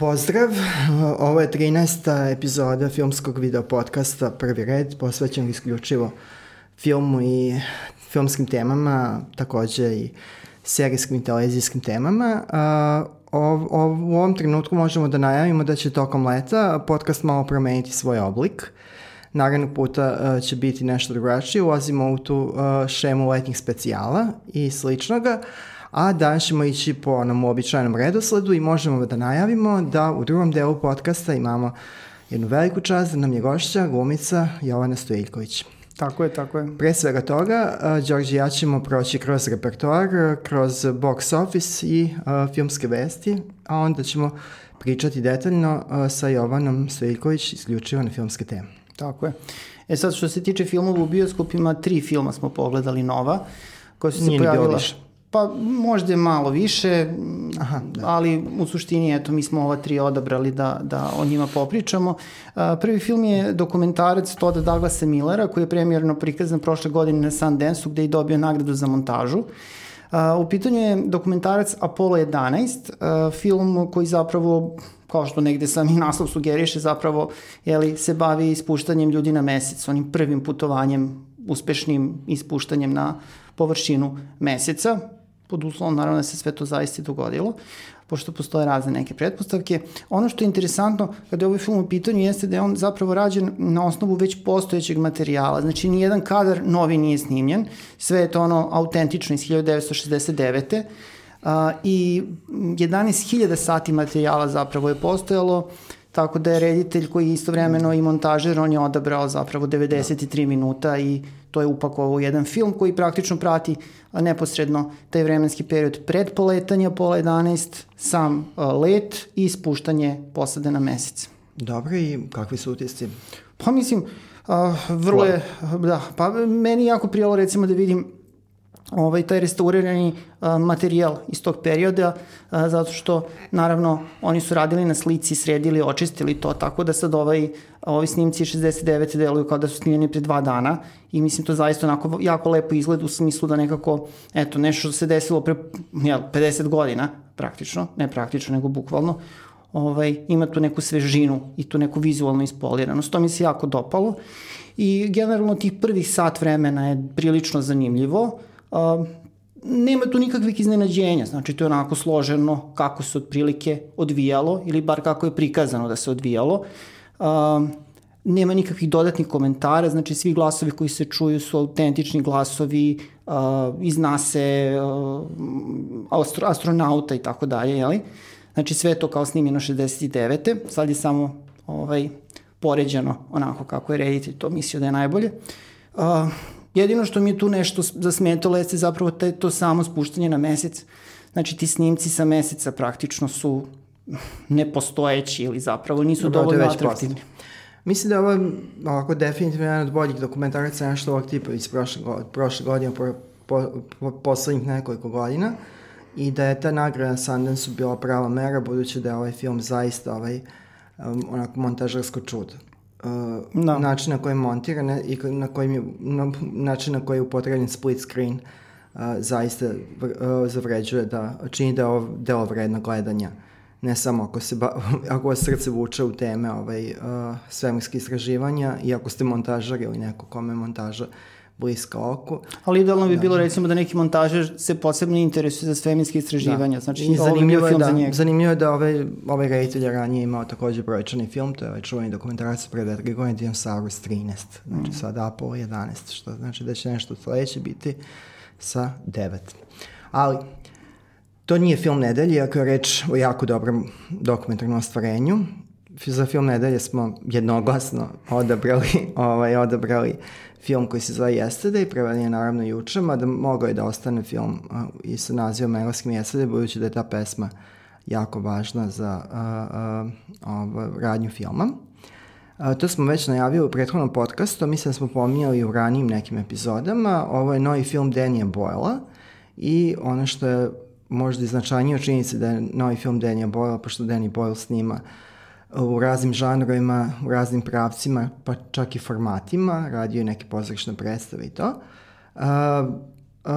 Pozdrav, ovo je 13. epizoda filmskog video podcasta Prvi red, posvećen isključivo filmu i filmskim temama, takođe i serijskim i televizijskim temama. O, u ovom trenutku možemo da najavimo da će tokom leta podcast malo promeniti svoj oblik. Narednog puta uh, će biti nešto drugačije, ulazimo u tu uh, šemu letnjih specijala i sličnoga, a danas ćemo ići po onom običajnom redosledu i možemo da najavimo da u drugom delu podcasta imamo jednu veliku čast da nam je gošća, glumica Jovana Stojiljković. Tako je, tako je. Pre svega toga, uh, Đorđe i ja ćemo proći kroz repertoar, kroz box office i uh, filmske vesti, a onda ćemo pričati detaljno uh, sa Jovanom Stojiljković isključivo na filmske teme. Tako je. E sad, što se tiče filmova u bioskopima, tri filma smo pogledali nova, koja su se Nije pojavila... više. Pa možda je malo više, Aha, da. ali u suštini eto mi smo ova tri odabrali da, da o njima popričamo. A, Prvi film je dokumentarac Toda Douglasa Millera koji je premijerno prikazan prošle godine na Sundance-u gde je dobio nagradu za montažu. A, U pitanju je dokumentarac Apollo 11, a, film koji zapravo kao što negde sam i naslov sugeriše, zapravo jeli, se bavi ispuštanjem ljudi na mesec, onim prvim putovanjem, uspešnim ispuštanjem na površinu meseca, pod uslovom naravno da se sve to zaista dogodilo, pošto postoje razne neke pretpostavke. Ono što je interesantno kada je ovaj film u pitanju jeste da je on zapravo rađen na osnovu već postojećeg materijala, znači nijedan kadar novi nije snimljen, sve je to ono autentično iz 1969. Uh, i 11.000 sati materijala zapravo je postojalo, tako da je reditelj koji je istovremeno i montažer, on je odabrao zapravo 93 minuta i to je upakovao u jedan film koji praktično prati neposredno taj vremenski period pred poletanja pola 11, sam let i spuštanje posade na mesec. Dobro, i kakvi su utisci? Pa mislim, vrlo je, da, pa meni jako prijelo recimo da vidim ovaj taj restaurirani a, materijal iz tog perioda a, zato što naravno oni su radili na slici, sredili, očistili to tako da sad ovaj ovi snimci 69 deluju kao da su snimljeni pre dva dana i mislim to zaista onako jako lepo izgleda u smislu da nekako eto nešto se desilo pre jel, 50 godina praktično, ne praktično nego bukvalno ovaj, ima tu neku svežinu i tu neku vizualnu ispoliranost. To mi se jako dopalo. I generalno tih prvih sat vremena je prilično zanimljivo. Uh, nema tu nikakvih iznenađenja, znači to je onako složeno kako se otprilike odvijalo ili bar kako je prikazano da se odvijalo. Uh, nema nikakvih dodatnih komentara, znači svi glasovi koji se čuju su autentični glasovi uh, iz NASA, uh, astro, astronauta i tako dalje, jeli? Znači sve to kao snimljeno 69. Sad je samo ovaj, poređeno onako kako je reditelj to mislio da je najbolje. Uh, jedino što mi je tu nešto zasmetalo jeste zapravo te, to samo spuštanje na mesec. Znači ti snimci sa meseca praktično su nepostojeći ili zapravo nisu Dobro, dovoljno atraktivni. Mislim da je ovo ovako definitivno jedan od boljih dokumentaraca nešto ovog tipa iz prošle, go- prošle godine, po, po, po, poslednjih nekoliko godina i da je ta nagrada na Sundance bila prava mera budući da je ovaj film zaista ovaj um, onako montažarsko čudo. Uh, Da. način na koji je montiran i na kojim je, na, način na koji je upotrebljen split screen uh, zaista uh, zavređuje da čini da je ovo delo vredno gledanja ne samo ako se ba, ako vas srce vuče u teme ovaj, uh, svemirske istraživanja i ako ste montažar ili neko kome montaža bliska oku. Ali idealno bi bilo recimo da neki montažer se posebno interesuje za svemirske istraživanja. Da. Znači, I zanimljivo je, da, za njega. zanimljivo je da ovaj, ovaj reditelj je ranije imao takođe brojčani film, to je ovaj čuveni dokumentarac pre dve godine Dinosaurus 13, znači mm. sad Apollo 11, što znači da će nešto sledeće biti sa 9. Ali, to nije film nedelje, iako je reč o jako dobrom dokumentarnom ostvarenju. Za film nedelje smo jednoglasno odabrali, ovaj, odabrali film koji se zove Yesterday, preveden je naravno juče, mada mogao je da ostane film uh, i sa nazivom Engleskim Yesterday, budući da je ta pesma jako važna za uh, uh, uh, radnju filma. A, to smo već najavili u prethodnom podcastu, mislim da smo pominjali u ranijim nekim epizodama. Ovo je novi film Danija Boyla i ono što je možda i značajnije od činjenice da je novi film Danija Boyla, pošto Danny Boyle snima u raznim žanrovima, u raznim pravcima, pa čak i formatima, radio je neke pozorišne predstave i to. A, uh,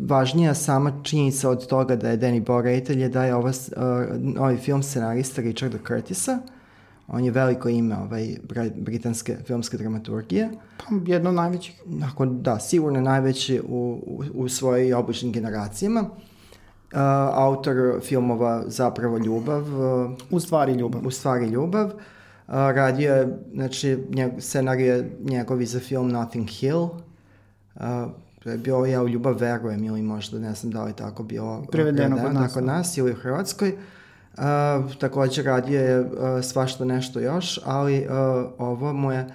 važnija sama činjenica od toga da je Danny Boyle reditelj je da je ova, uh, ovaj film scenarista Richarda Curtisa. On je veliko ime ovaj, britanske filmske dramaturgije. Pa, jedno od najvećih. Ako, da, sigurno najveći u, u, u svojoj obučnim generacijama. Uh, autor filmova Zapravo ljubav. Uh, u stvari ljubav. U stvari ljubav. Uh, radio je, znači, njeg, scenarij njegovi za film Nothing Hill. Uh, je bio ja u ljubav verujem ili možda ne znam da li tako bilo prevedeno kod nas, kod nas ili u Hrvatskoj. Uh, takođe radio je uh, svašta nešto još, ali uh, ovo mu je uh,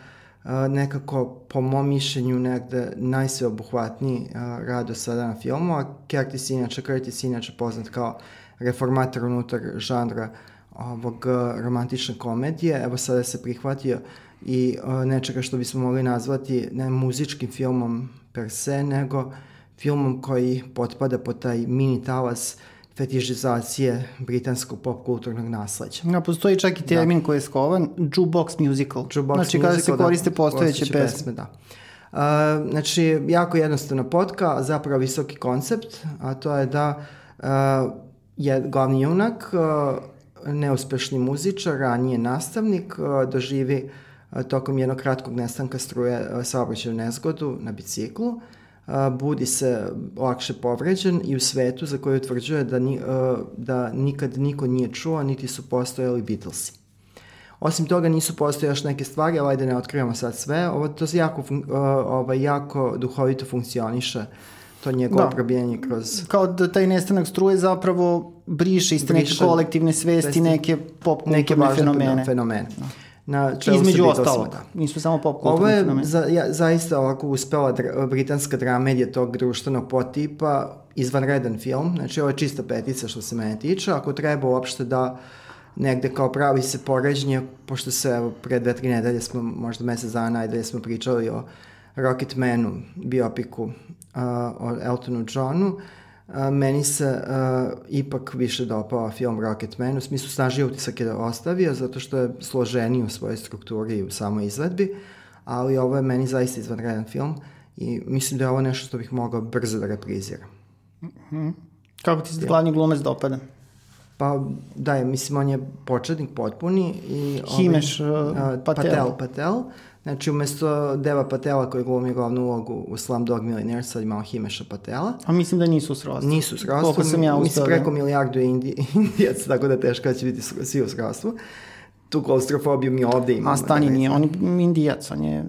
nekako po mom mišljenju negde najsveobuhvatniji uh, rad do sada na filmu, a Curtis inače, Curtis inače poznat kao reformator unutar žanra ovog uh, romantične komedije, evo sada se prihvatio i uh, nečega što bismo mogli nazvati ne muzičkim filmom per se, nego filmom koji potpada po taj mini talas fetišizacije britanskog pop kulturnog nasleđa. Ja, postoji čak i termin da. koji je skovan, jukebox musical. Jukebox znači kada se da, koriste postojeće pesme. pesme. Da. Uh, znači, jako jednostavna potka, zapravo visoki koncept, a to je da uh, je glavni junak, uh, neuspešni muzičar, ranije nastavnik, uh, doživi uh, tokom jednog kratkog nestanka struje uh, saobraćaju nezgodu na biciklu, budi se lakše povređen i u svetu za koju utvrđuje da, ni, da nikad niko nije čuo, niti su postojali Beatlesi. Osim toga nisu postoje još neke stvari, ali ajde ne otkrivamo sad sve. Ovo to se jako, ovaj, jako duhovito funkcioniše to njegovo da. probijanje kroz... Kao da taj nestanak struje zapravo briše iz neke kolektivne svesti, svesti neke pop neke fenomene. Da, fenomene. Da na Između ostalog, nismo samo pop Ovo je za, ja, zaista ovako uspela dra, britanska dramedija tog društvenog potipa, izvanredan film, znači ovo je čista petica što se mene tiče, ako treba uopšte da negde kao pravi se poređenje, pošto se evo, pre dve, tri nedelje smo, možda mesec dana najdelje smo pričali o Rocketmanu, biopiku uh, o Eltonu Johnu, uh, a, meni se a, ipak više dopao film Rocketman, u smislu snažniji utisak je ostavio, zato što je složeniji u svojoj strukturi i u samoj izvedbi, ali ovo je meni zaista izvanredan film i mislim da je ovo nešto što bih mogao brzo da repriziram. Mm -hmm. Kako ti se glavni glumac dopada? Pa da je, mislim, on je početnik potpuni. I Himeš ovaj, uh, Patel. Patel. Patel. Znači, umesto Deva Patela koji glumi glavnu ulogu u Slumdog Millionaire, sad imamo Himeša Patela. A mislim da nisu srodstvu. Nisu srodstvu. Koliko sam ja Mislim, preko milijardu indi, indijac, tako da teško da će biti svi u srodstvu. Tu klaustrofobiju mi ovde imamo. A Stani da nije, on je indijac, on je uh,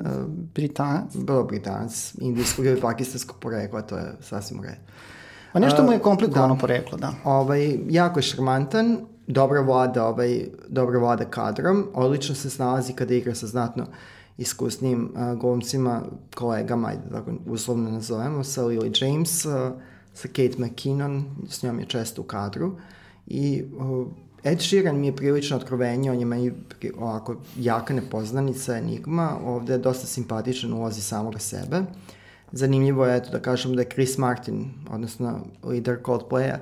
britanac. Bilo britanac, indijskog ili pakistanskog porekla, to je sasvim u redu. Pa nešto mu je komplikovano da. poreklo, da. Ovaj, jako je šarmantan, dobra vlada, ovaj, dobra vlada kadrom, odlično se snalazi kada igra sa znatno iskusnim uh, glumcima, kolegama, ajde da uslovno nazovemo, sa Lily James, uh, sa Kate McKinnon, s njom je često u kadru. I uh, Ed Sheeran mi je prilično otkrovenje, on je meni ovako jaka nepoznanica, enigma, ovde je dosta simpatičan ulozi samoga sebe. Zanimljivo je, eto da kažem da je Chris Martin, odnosno lider Coldplaya,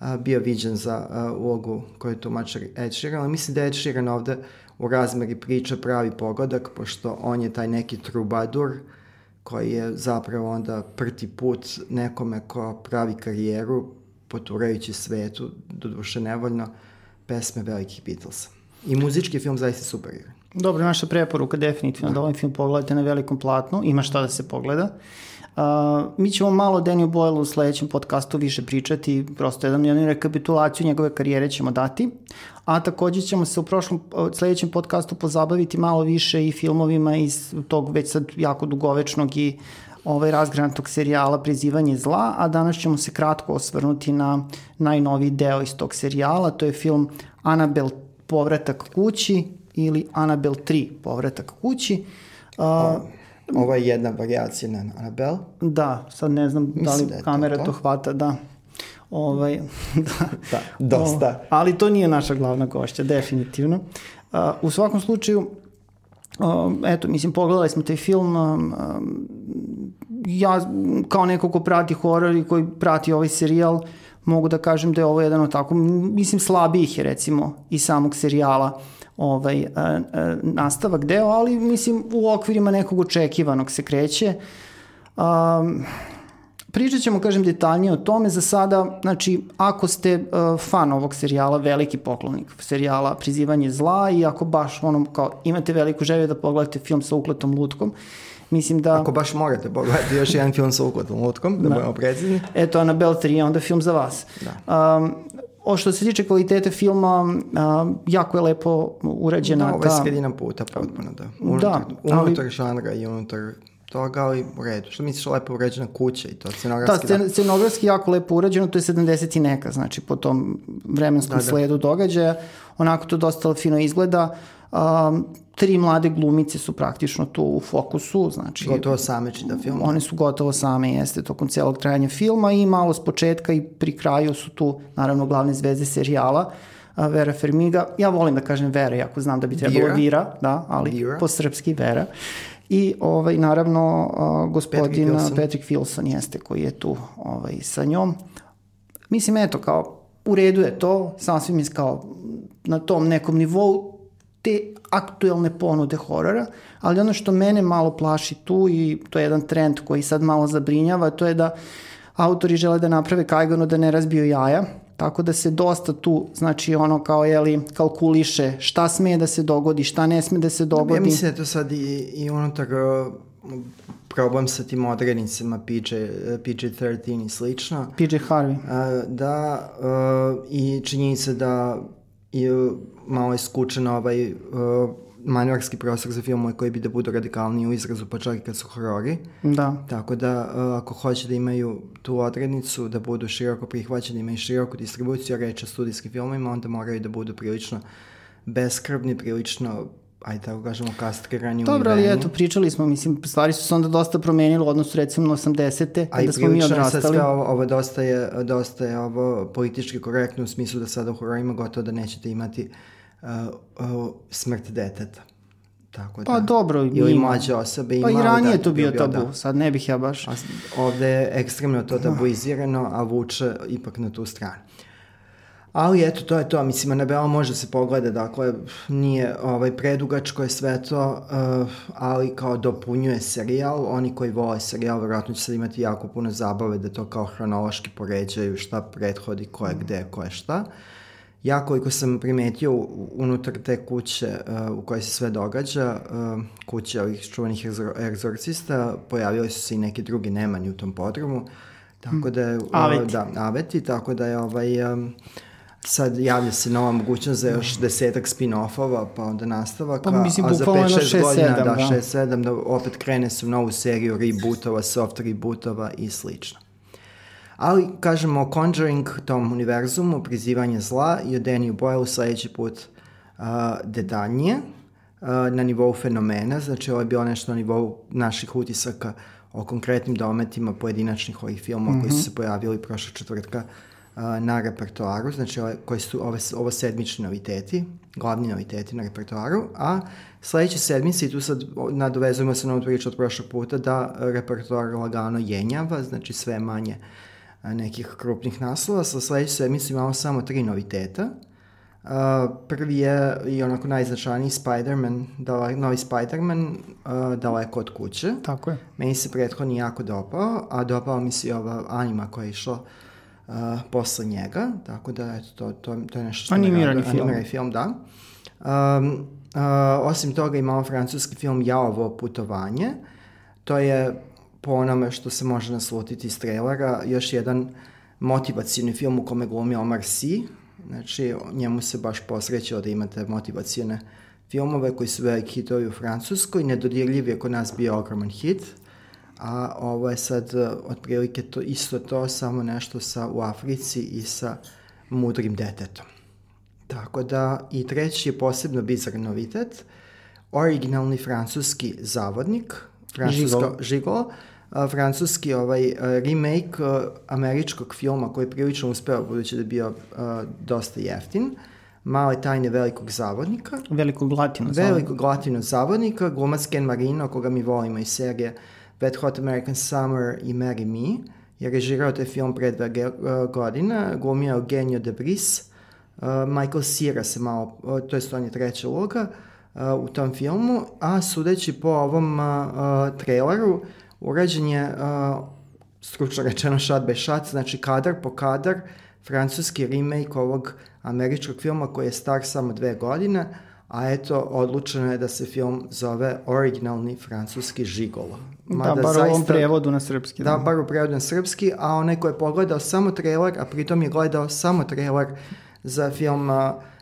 uh, bio viđen za uh, ulogu koju tumača Ed Sheeran, ali mislim da Ed Sheeran ovde u razmeri priče pravi pogodak, pošto on je taj neki trubadur koji je zapravo onda prti put nekome ko pravi karijeru poturajući svetu, doduše nevoljno, pesme velikih Beatlesa. I muzički film zaista super igra. Dobro, naša preporuka definitivno da, da ovaj film pogledate na velikom platnu, ima šta da se pogleda. Uh, mi ćemo malo Daniel Boyle u sledećem podcastu više pričati, prosto jedan, jednu rekapitulaciju njegove karijere ćemo dati, a takođe ćemo se u prošlom, sledećem podcastu pozabaviti malo više i filmovima iz tog već sad jako dugovečnog i ovaj razgranatog serijala Prizivanje zla, a danas ćemo se kratko osvrnuti na najnoviji deo iz tog serijala, to je film Anabel povratak kući ili Anabel 3 povratak kući. Uh, Ovo je jedna variacija na Anabel. Da, sad ne znam da li da kamera to, to. to hvata, da. Ovaj, da, da, dosta. O, ali to nije naša glavna gošća, definitivno. Uh, u svakom slučaju, uh, eto, mislim, pogledali smo taj film, uh, ja kao neko ko prati horor i koji prati ovaj serijal, mogu da kažem da je ovo jedan od tako, mislim, slabijih je recimo i samog serijala ovaj, a, a, nastavak deo, ali mislim u okvirima nekog očekivanog se kreće. A, pričat ćemo, kažem, detaljnije o tome. Za sada, znači, ako ste uh, fan ovog serijala, veliki poklonik serijala Prizivanje zla i ako baš ono, kao, imate veliku želju da pogledate film sa ukletom lutkom, Mislim da... Ako baš morate pogledati još jedan film sa ukletom lutkom, da, da. budemo precizni. Eto, Annabelle 3 je onda film za vas. Da. Um, o što se tiče kvalitete filma, um, jako je lepo urađena da, ovo je ta... sredina puta potpuno, da. Unutar, da, unutar ali... žanra i unutar toga, ali u redu. Što misliš lepo urađena kuća i to scenografski? Da, scenografski jako lepo urađeno, to je 70 i neka, znači po tom vremenskom da, da. sledu događaja. Onako to dosta fino izgleda. Um, tri mlade glumice su praktično tu u fokusu, znači... Gotovo same čita film. One su gotovo same, jeste, tokom celog trajanja filma i malo s početka i pri kraju su tu, naravno, glavne zvezde serijala. Vera Fermiga, ja volim da kažem Vera, jako znam da bi trebalo Vira, Vira da, ali Vira. po srpski Vera. I ovaj, naravno uh, gospodin Patrick Wilson. Patrick Wilson jeste koji je tu ovaj, sa njom. Mislim, eto, kao, u redu je to, sasvim je kao na tom nekom nivou, te aktuelne ponude horora, ali ono što mene malo plaši tu i to je jedan trend koji sad malo zabrinjava, to je da autori žele da naprave kajgano da ne razbiju jaja, tako da se dosta tu, znači ono kao jeli, kalkuliše šta sme da se dogodi, šta ne sme da se dogodi. Ja mislim da je to sad i, i unutar problem sa tim odrednicama PJ, PJ-13 i slično. PJ Harvey. Da, i činjenica da i malo je skučen ovaj uh, manjarski prostor za filmove koji bi da budu radikalniji u izrazu, pa čak i kad su horori. Da. Tako da, uh, ako hoće da imaju tu odrednicu, da budu široko prihvaćeni, imaju široku distribuciju, reč o studijskim filmovima, onda moraju da budu prilično beskrvni, prilično ajde tako kažemo, kastrirani u Dobro, ali eto, pričali smo, mislim, stvari su se onda dosta promenile u odnosu recimo na 80. kada smo mi odrastali. A i sve ovo, ovo dosta je, dosta je ovo politički korektno u smislu da sada u hororima gotovo da nećete imati uh, uh, smrt deteta. Tako da, pa dobro, ili ima. mlađe osobe. Pa i ranije da, to bio tabu, da. sad ne bih ja baš. A ovde je ekstremno to tabuizirano, a vuče ipak na tu stranu. Ali eto, to je to. Mislim, Anabela može se pogleda, dakle, nije ovaj, predugačko je sve to, uh, ali kao dopunjuje serijal. Oni koji vole serijal, verovatno će sad imati jako puno zabave da to kao hronološki poređaju šta prethodi, ko je gde, ko je šta. Ja koliko sam primetio unutar te kuće uh, u kojoj se sve događa, uh, kuće ovih čuvanih egzorcista, pojavili su se i neki drugi nemani u tom podrumu, tako da je... Aveti. Da, aveti, tako da je ovaj... Um, sad javlja se nova mogućnost za još desetak spin-offova, pa onda nastavaka, pa, mislim, a za 5-6 godina, 7, da, 6-7, da opet krene se u novu seriju rebootova, soft rebootova i slično. Ali, kažemo o Conjuring, tom univerzumu, prizivanje zla i o Danny Boyle sledeći put uh, detaljnije, uh, na nivou fenomena, znači ovo je bilo nešto na nivou naših utisaka o konkretnim dometima pojedinačnih ovih filmova mm -hmm. koji su mhm. se pojavili prošle četvrtka uh, na repertoaru, znači ove, koji su ove, ovo sedmični noviteti, glavni noviteti na repertoaru, a sledeće sedmice, i tu sad nadovezujemo se na ovu priču od prošlog puta, da repertoar lagano jenjava, znači sve manje nekih krupnih naslova. Sa sledeće sedmice imamo samo tri noviteta. Uh, prvi je i onako najznačajniji Spider-Man, dala, novi Spider-Man uh, daleko od kuće. Tako je. Meni se prethodni jako dopao, a dopao mi se i ova anima koja je išla uh, posle njega, tako da eto, to, to, to je nešto što Animirani film. Animirani film, da. Um, uh, osim toga imamo francuski film Jaovo putovanje. To je po onome što se može naslutiti iz trailera, još jedan motivacijni film u kome glumi Omar Sy, znači njemu se baš posrećao da imate motivacijne filmove koji su veliki hitovi u Francuskoj, nedodirljiv je kod nas bio ogroman hit, a ovo je sad uh, otprilike to isto to, samo nešto sa u Africi i sa mudrim detetom. Tako da, i treći je posebno bizar novitet, originalni francuski zavodnik, francusko žigolo, a, francuski ovaj remake a, američkog filma koji je prilično uspeo budući da je bio a, dosta jeftin. Male tajne velikog zavodnika. Velikog latinog zavodnika. Velikog latinog zavodnika, glumac Ken Marino, koga mi volimo iz serije Wet Hot American Summer i Marry Me. Je režirao taj film pre dve godina, glumio Eugenio de Bris, uh, Michael Cera se malo, uh, to je on je treća uloga u tom filmu, a sudeći po ovom traileru, urađen je stručno rečeno shot by shot, znači kadar po kadar, francuski remake ovog američkog filma koji je star samo dve godine, a eto, odlučeno je da se film zove originalni francuski žigolo. Da, Mada da, bar zaista, u ovom prevodu na srpski. Da. da, bar u prevodu na srpski, a onaj ko je pogledao samo trailer, a pritom je gledao samo trailer za film uh,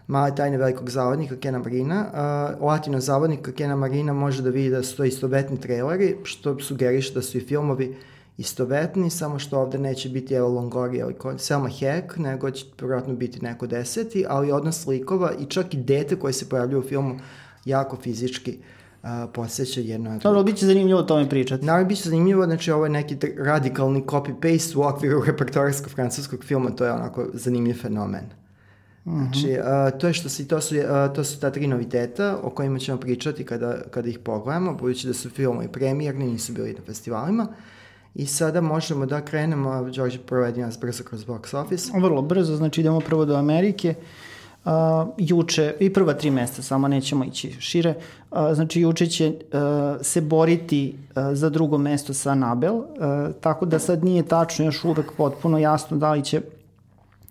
Male tajne velikog zavodnika Kena Marina. Uh, Latino zavodnika Kena Marina može da vidi da su to istovetni traileri, što sugeriše da su i filmovi istovetni, samo što ovde neće biti Eva Longoria ili Selma Hayek, nego će vjerojatno biti neko deseti, ali odnos likova i čak i dete koje se pojavljaju u filmu jako fizički uh, posjeća jedno od Dobro, bit će zanimljivo o tome pričati. Naravno, bit će zanimljivo, znači ovo je neki radikalni copy-paste u okviru repertoarskog francuskog filma, to je onako zanimljiv fenomen. Znači, uh, to, je što si, to, su, uh, to su ta tri noviteta o kojima ćemo pričati kada, kada ih pogledamo, budući da su filmovi premijerni, nisu bili na festivalima. I sada možemo da krenemo, Đorđe, provedi nas brzo kroz box office. Vrlo brzo, znači idemo prvo do Amerike. Uh, juče, i prva tri mesta, samo nećemo ići šire, uh, znači juče će uh, se boriti uh, za drugo mesto sa Nabel, uh, tako da sad nije tačno još uvek potpuno jasno da li će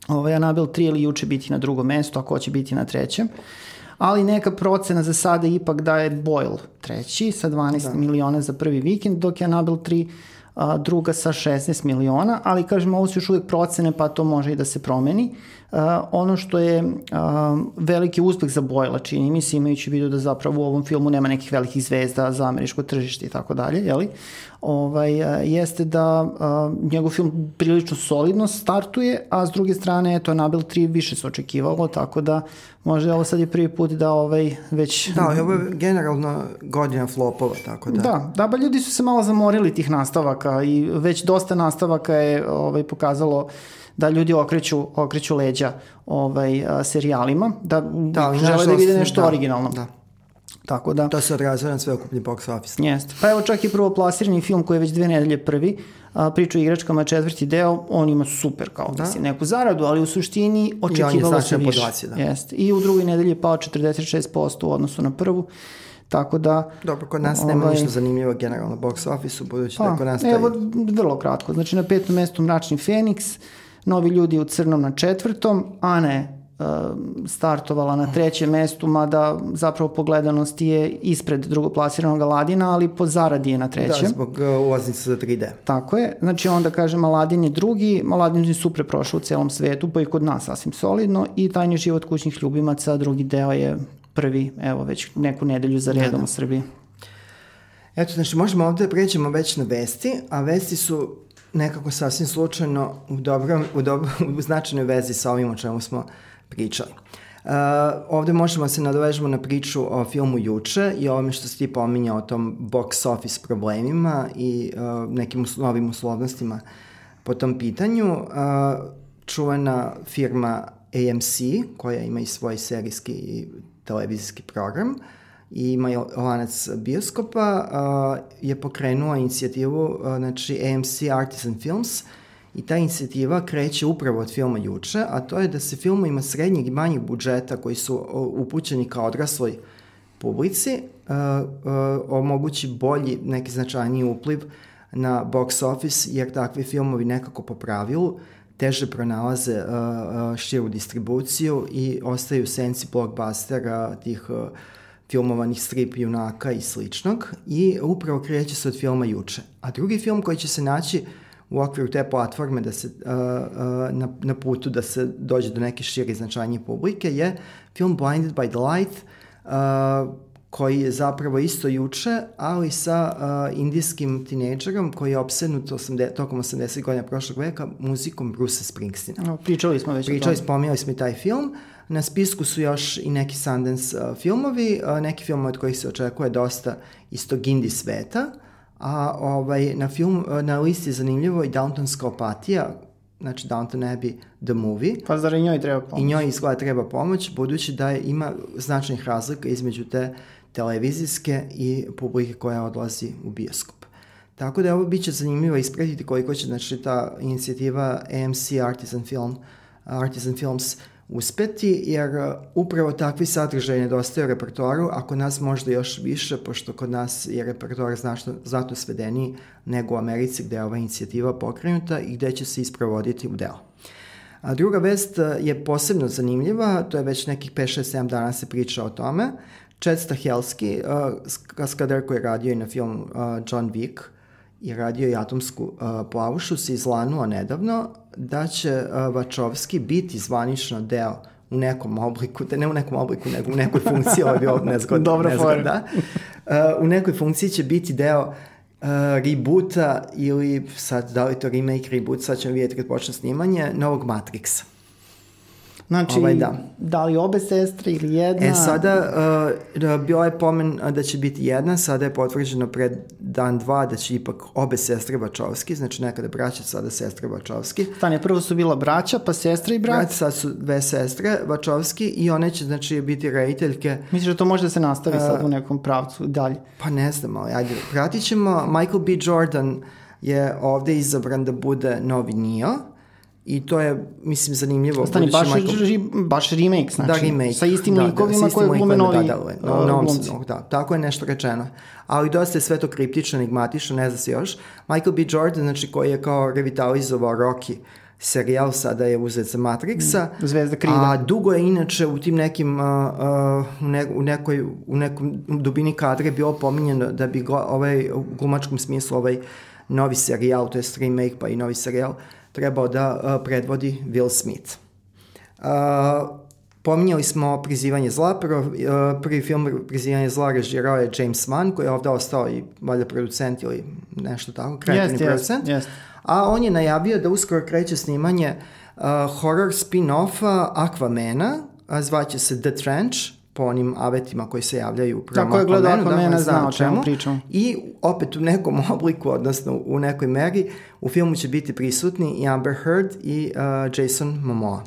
ovaj, Anabel 3 ili juče biti na drugom mestu, a ko će biti na trećem. Ali neka procena za sada ipak da je Boyle treći sa 12 da. miliona za prvi vikend, dok je Anabel 3 a, druga sa 16 miliona, ali kažem ovo su još uvijek procene pa to može i da se promeni. A, ono što je a, veliki uspeh za Bojla čini mi se imajući vidu da zapravo u ovom filmu nema nekih velikih zvezda za američko tržište i tako dalje, jeli? Ovaj, jeste da njegov film prilično solidno startuje, a s druge strane eto Nabel 3 više se očekivalo, tako da možda ovo sad je prvi put da ovaj već... Da, ovo je generalno godina flopova, tako da... Da, da, ba ljudi su se malo zamorili tih nastavaka i već dosta nastavaka je ovaj, pokazalo da ljudi okreću, okreću leđa ovaj, a, serijalima, da, da žele da vide nešto da, originalno. Da. Tako da... To se odrazuje na sve ukupni box office. Jeste. Pa evo čak i prvo plasirani film koji je već dve nedelje prvi, a, priča o igračkama četvrti deo, on ima super kao da. mislim, neku zaradu, ali u suštini očekivalo se više. Podvaci, da. Jeste. I u drugoj nedelji je pao 46% u odnosu na prvu. Tako da... Dobro, kod nas ovaj, nema ništa zanimljivo generalno box office-u, budući pa, da kod nas... Taj... Evo, vrlo kratko. Znači, na petom mestu Mračni Feniks, Novi ljudi u crnom na četvrtom, Ane uh, startovala na trećem mestu, mada zapravo pogledanost je ispred drugoplasiranog Aladina, ali po zaradi je na trećem. Da, zbog uh, ulaznice za 3D. Tako je. Znači onda kažem Aladin je drugi, Aladin je super prošao u celom svetu, pa i kod nas sasvim solidno i Tajni život kućnih ljubimaca, drugi deo je prvi, evo već neku nedelju za redom da, da. u Srbiji. Eto, znači možemo ovde pređemo već na vesti, a vesti su nekako sasvim slučajno u, dobrom, u, dobro, u značajnoj vezi sa ovim o čemu smo pričali. Uh, ovde možemo se nadovežemo na priču o filmu Juče i ovome što si ti pominjao o tom box office problemima i uh, nekim novim uslovnostima po tom pitanju. Uh, čuvena firma AMC, koja ima i svoj serijski i televizijski program, uh, i ima lanac bioskopa, uh, je pokrenuo inicijativu, uh, znači AMC Artisan Films, i ta inicijativa kreće upravo od filma Juče, a to je da se filmovima srednjeg i manjeg budžeta koji su upućeni kao odrasloj publici uh, uh, omogući bolji, neki značajniji upliv na box office, jer takvi filmovi nekako po pravilu teže pronalaze uh, širu distribuciju i ostaju u senci blockbustera tih uh, filmovanih strip junaka i sličnog i upravo kreće se od filma Juče. A drugi film koji će se naći u okviru te platforme da se, uh, uh, na, na putu da se dođe do neke šire značajnije publike je film Blinded by the Light uh, koji je zapravo isto juče, ali sa uh, indijskim tinejdžerom koji je obsednut 80, tokom 80 godina prošlog veka muzikom Bruce Springsteena. No, pričali smo već Pričali, spominjali smo i taj film. Uh, Na spisku su još i neki Sundance uh, filmovi, uh, neki filmovi od kojih se očekuje dosta iz tog indie sveta, a ovaj, na, film, uh, na listi je zanimljivo i Downtonska opatija, znači Downton Abbey The Movie. Pa zar i njoj treba pomoć? I njoj izgleda treba pomoć, budući da je, ima značajnih razlika između te televizijske i publike koja odlazi u bioskop. Tako da ovo biće zanimljivo ispratiti koliko će znači, ta inicijativa AMC Artisan Film, Artisan Films uspeti, jer uh, upravo takvi sadržaj nedostaju repertoaru, a kod nas možda još više, pošto kod nas je repertoar značno, znatno svedeniji nego u Americi gde je ova inicijativa pokrenuta i gde će se isprovoditi u deo. A druga vest uh, je posebno zanimljiva, to je već nekih 5, 6, 7 dana se priča o tome. Chad Stahelski, uh, kaskader koji je radio i na film uh, John Wick i radio i Atomsku uh, plavušu, se izlanuo nedavno da će uh, Vačovski biti zvanično deo u nekom obliku, da ne u nekom obliku, nego u nekoj funkciji, ovo je bio nezgodno. Dobra nezgodno, da. Uh, u nekoj funkciji će biti deo uh, reboota ili sad da li to remake, reboot, sad ćemo vidjeti kad počne snimanje, novog Matrixa. Znači, ovaj, da. da li obe sestre ili jedna? E, sada, uh, bio je pomen da će biti jedna, sada je potvrđeno pred dan dva da će ipak obe sestre Bačovski, znači nekada braća, sada sestre Bačovski. Stane, prvo su bila braća, pa sestre i brat? Brat, sad su dve sestre Bačovski i one će, znači, biti rediteljke. Misliš da to može da se nastavi uh, sad u nekom pravcu dalje? Pa ne znam, ali ajde, pratit ćemo. Michael B. Jordan je ovde izabran da bude novi Neo I to je, mislim, zanimljivo. Stani, baš, Michael... baš remake, znači. Da, remake. Sa istim da, likovima da, koje glume novi da, da, da, uh, novom, da, tako je nešto rečeno. Ali dosta je sve to kriptično, enigmatično, ne zna se još. Michael B. Jordan, znači, koji je kao revitalizovao Rocky, serijal sada je uzet za Matrixa. Mm, Zvezda krida. A dugo je inače u tim nekim, uh, uh, u, ne, u, nekoj, u nekom dubini kadre bilo pominjeno da bi go, ovaj, u glumačkom smislu ovaj novi serijal, to je remake pa i novi serijal, trebao da uh, predvodi Will Smith. Uh, Pominjali smo Prizivanje zla, uh, prvi film Prizivanje zla režirao je James Mann, koji je ovde ostao i valjda producent ili nešto tako, kreativni yes, producent. Yes, yes. A on je najavio da uskoro kreće snimanje uh, horror spin-offa Aquamena, a zvaće se The Trench, po onim avetima koji se javljaju u prvom Tako je gledao ako da, mene zna o čemu pričam. I opet u nekom obliku, odnosno u nekoj meri, u filmu će biti prisutni i Amber Heard i uh, Jason Momoa.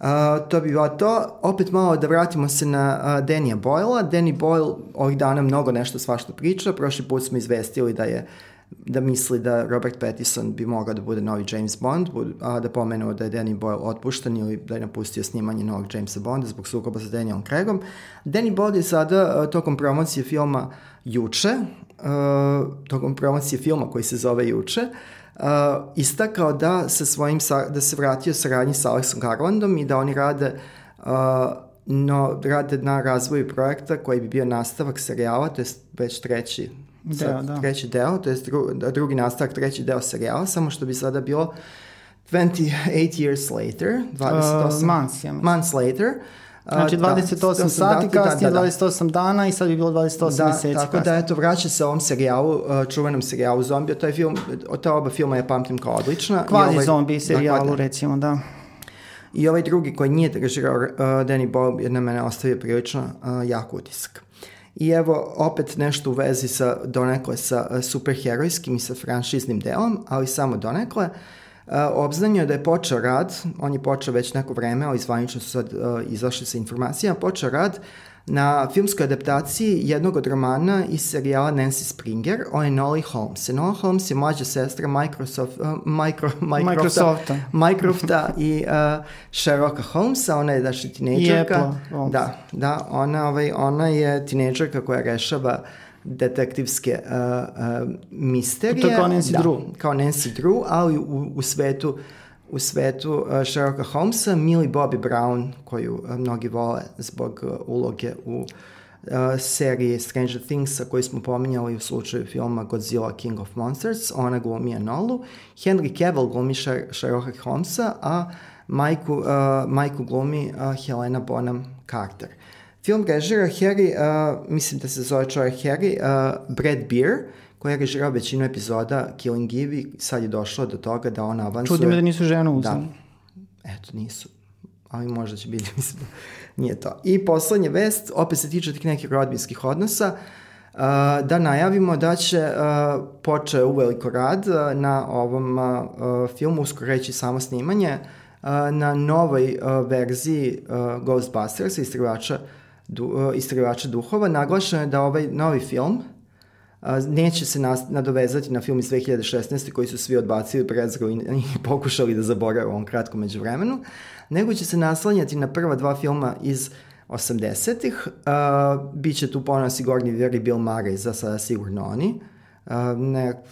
Uh, to bi bilo to. Opet malo da vratimo se na uh, Danny Boyle-a. Danny Boyle ovih dana mnogo nešto svašta priča. Prošli put smo izvestili da je da misli da Robert Pattinson bi mogao da bude novi James Bond, a da pomenuo da je Danny Boyle otpušten ili da je napustio snimanje novog Jamesa Bonda zbog sukoba sa Danielom Craigom. Danny Boyle je sada uh, tokom promocije filma Juče, uh, tokom promocije filma koji se zove Juče, uh, istakao da se svojim, da se vratio saradnji sa Alexom Garlandom i da oni rade uh, no, rade na razvoju projekta koji bi bio nastavak serijala, to je već treći deo, da. treći deo, to je dru, drugi nastavak, treći deo serijala, samo što bi sada bilo 28 years later, 28 uh, months, ja months later, Znači 28 da, sati, da, kasnije da, da, da. 28 dana i sad bi bilo 28 da, meseci. Tako kasnije. da, eto, vraća se ovom serijalu, uh, čuvenom serijalu Zombija. Taj film, ta oba filma ja pamtim kao odlična. Kvazi ovaj, zombi serijalu, da, recimo, da. I ovaj drugi koji nije režirao uh, Danny Boyle je na mene ostavio prilično uh, jak utisak. I evo opet nešto u vezi sa donekle sa e, superherojskim i sa franšiznim delom, ali samo donekle. Uh, obznanio da je počeo rad, on je počeo već neko vreme, ali zvanično su sad uh, izašli sa informacijama, počeo rad na filmskoj adaptaciji jednog od romana iz serijala Nancy Springer o Enoli Holmes. Enola Holmes je mlađa sestra Microsoft, uh, micro, Microsofta, Microfta i uh, Sherlocka Holmesa, ona je daši tinejdžerka. Da, da, ona, ovaj, ona je tinejdžerka koja rešava detektivske uh, uh, misterije. To kao Nancy da, Drew. Kao Nancy Drew, ali u, u svetu uh, u svetu uh, Sherlocka Holmesa, Millie Bobby Brown, koju uh, mnogi vole zbog uh, uloge u uh, seriji Stranger Things, koju smo pominjali u slučaju filma Godzilla King of Monsters, ona glumi Enolu, Henry Cavill glumi Sherlocka Holmesa, a majku, uh, majku glumi uh, Helena Bonham Carter. Film režira Harry, uh, mislim da se zove čovjek Harry, uh, Brad Beer, koja je režirao većinu epizoda Killing Eve i sad je došlo do toga da ona avansuje. Čudi me da nisu ženu uzeli. Da. Eto, nisu. Ali možda će biti, mislim, nije to. I poslednja vest, opet se tiče tih nekih rodbinskih odnosa, uh, da najavimo da će uh, poče uveliko rad uh, na ovom uh, filmu, uskoro reći samo snimanje, uh, na novoj uh, verziji uh, Ghostbusters, istraživača, du, uh, istraživača duhova. Naglašeno je da ovaj novi film neće se nas, nadovezati na film iz 2016. koji su svi odbacili prezro i, pokušali da zaborave u ovom kratkom međuvremenu, nego će se naslanjati na prva dva filma iz 80-ih. Uh, biće tu ponovno Sigourney Weaver i Bill Murray, za sada sigurno oni. Uh, ne,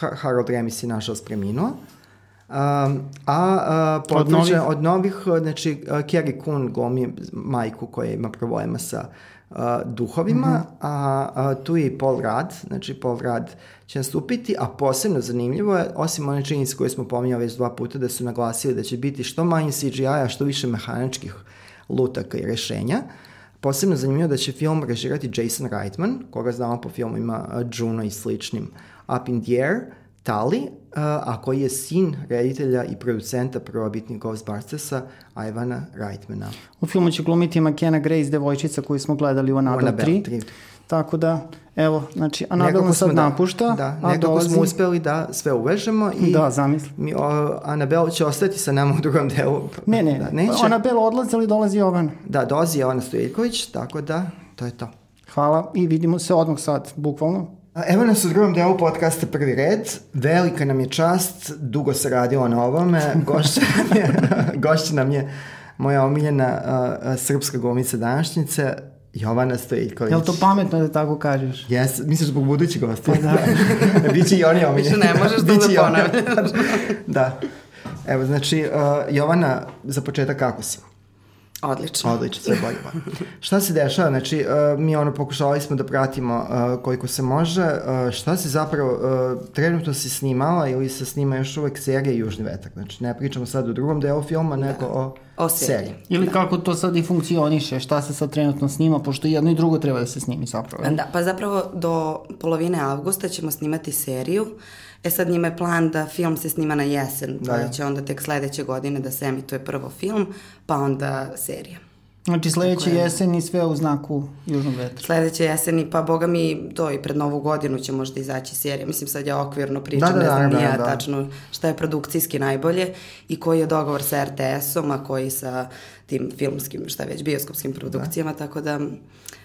Harold Ramis je nažalost preminuo. Um, a uh, od, novih? od novih, znači uh, Kerry Coon glumi majku koja ima problema sa uh, duhovima, mm -hmm. a, a tu je i Paul Rudd, znači Paul Rudd će nastupiti, a posebno zanimljivo je, osim one činjenice koje smo pominjali već dva puta, da su naglasili da će biti što manje CGI-a, što više mehaničkih lutaka i rešenja. Posebno zanimljivo da će film režirati Jason Reitman, koga znamo po filmima Juno i sličnim Up in the Air, Tali, a koji je sin reditelja i producenta prvobitnih Ghostbustersa, Ivana Reitmana. U filmu će glumiti McKenna Grace, devojčica koju smo gledali u Annabelle 3. 3. Tako da, evo, znači, Anabel nas sad da, napušta. Da, nekako dolazi... smo uspeli da sve uvežemo i da, zamisli. Mi, o, Anabel će ostati sa nama u drugom delu. Ne, ne, da, neće. Anabel odlazi, ali dolazi Jovan. Da, dolazi Jovana Stojiković, tako da, to je to. Hvala i vidimo se odmah sad, bukvalno. Evo nas u drugom delu podcasta Prvi red. Velika nam je čast, dugo se radilo na ovome. Gošća nam je, gošća nam je moja omiljena uh, srpska glumica današnjice, Jovana Stojiković. Je li to pametno da tako kažeš? Jes, misliš zbog budućih gosta? Pa da. Biće i oni omiljeni. Više ne možeš to da ponavljaš. da. Evo, znači, uh, Jovana, za početak kako si? Odlično. Odlično, sve bolje. šta se dešava? Znači, uh, mi ono pokušavali smo da pratimo uh, koliko se može. Uh, šta se zapravo, uh, trenutno si snimala ili se snima još uvek serija Južni vetak? Znači, ne pričamo sad o drugom delu filma, da. nego o, o seriji. Ili da. kako to sad i funkcioniše, šta se sad trenutno snima, pošto jedno i drugo treba da se snimi zapravo. Da, pa zapravo do polovine avgusta ćemo snimati seriju. E sad njima je plan da film se snima na jesen, da, pa će onda tek sledeće godine da se emituje prvo film, pa onda serija. Znači sledeće je, jesen i sve u znaku južnog vetra. Sledeće jeseni, pa boga mi to i pred novu godinu će možda izaći serija. Mislim sad ja okvirno pričam, da, da, ne znam da, da, da. tačno šta je produkcijski najbolje i koji je dogovor sa RTS-om, a koji sa tim filmskim, šta već, bioskopskim produkcijama, da. tako da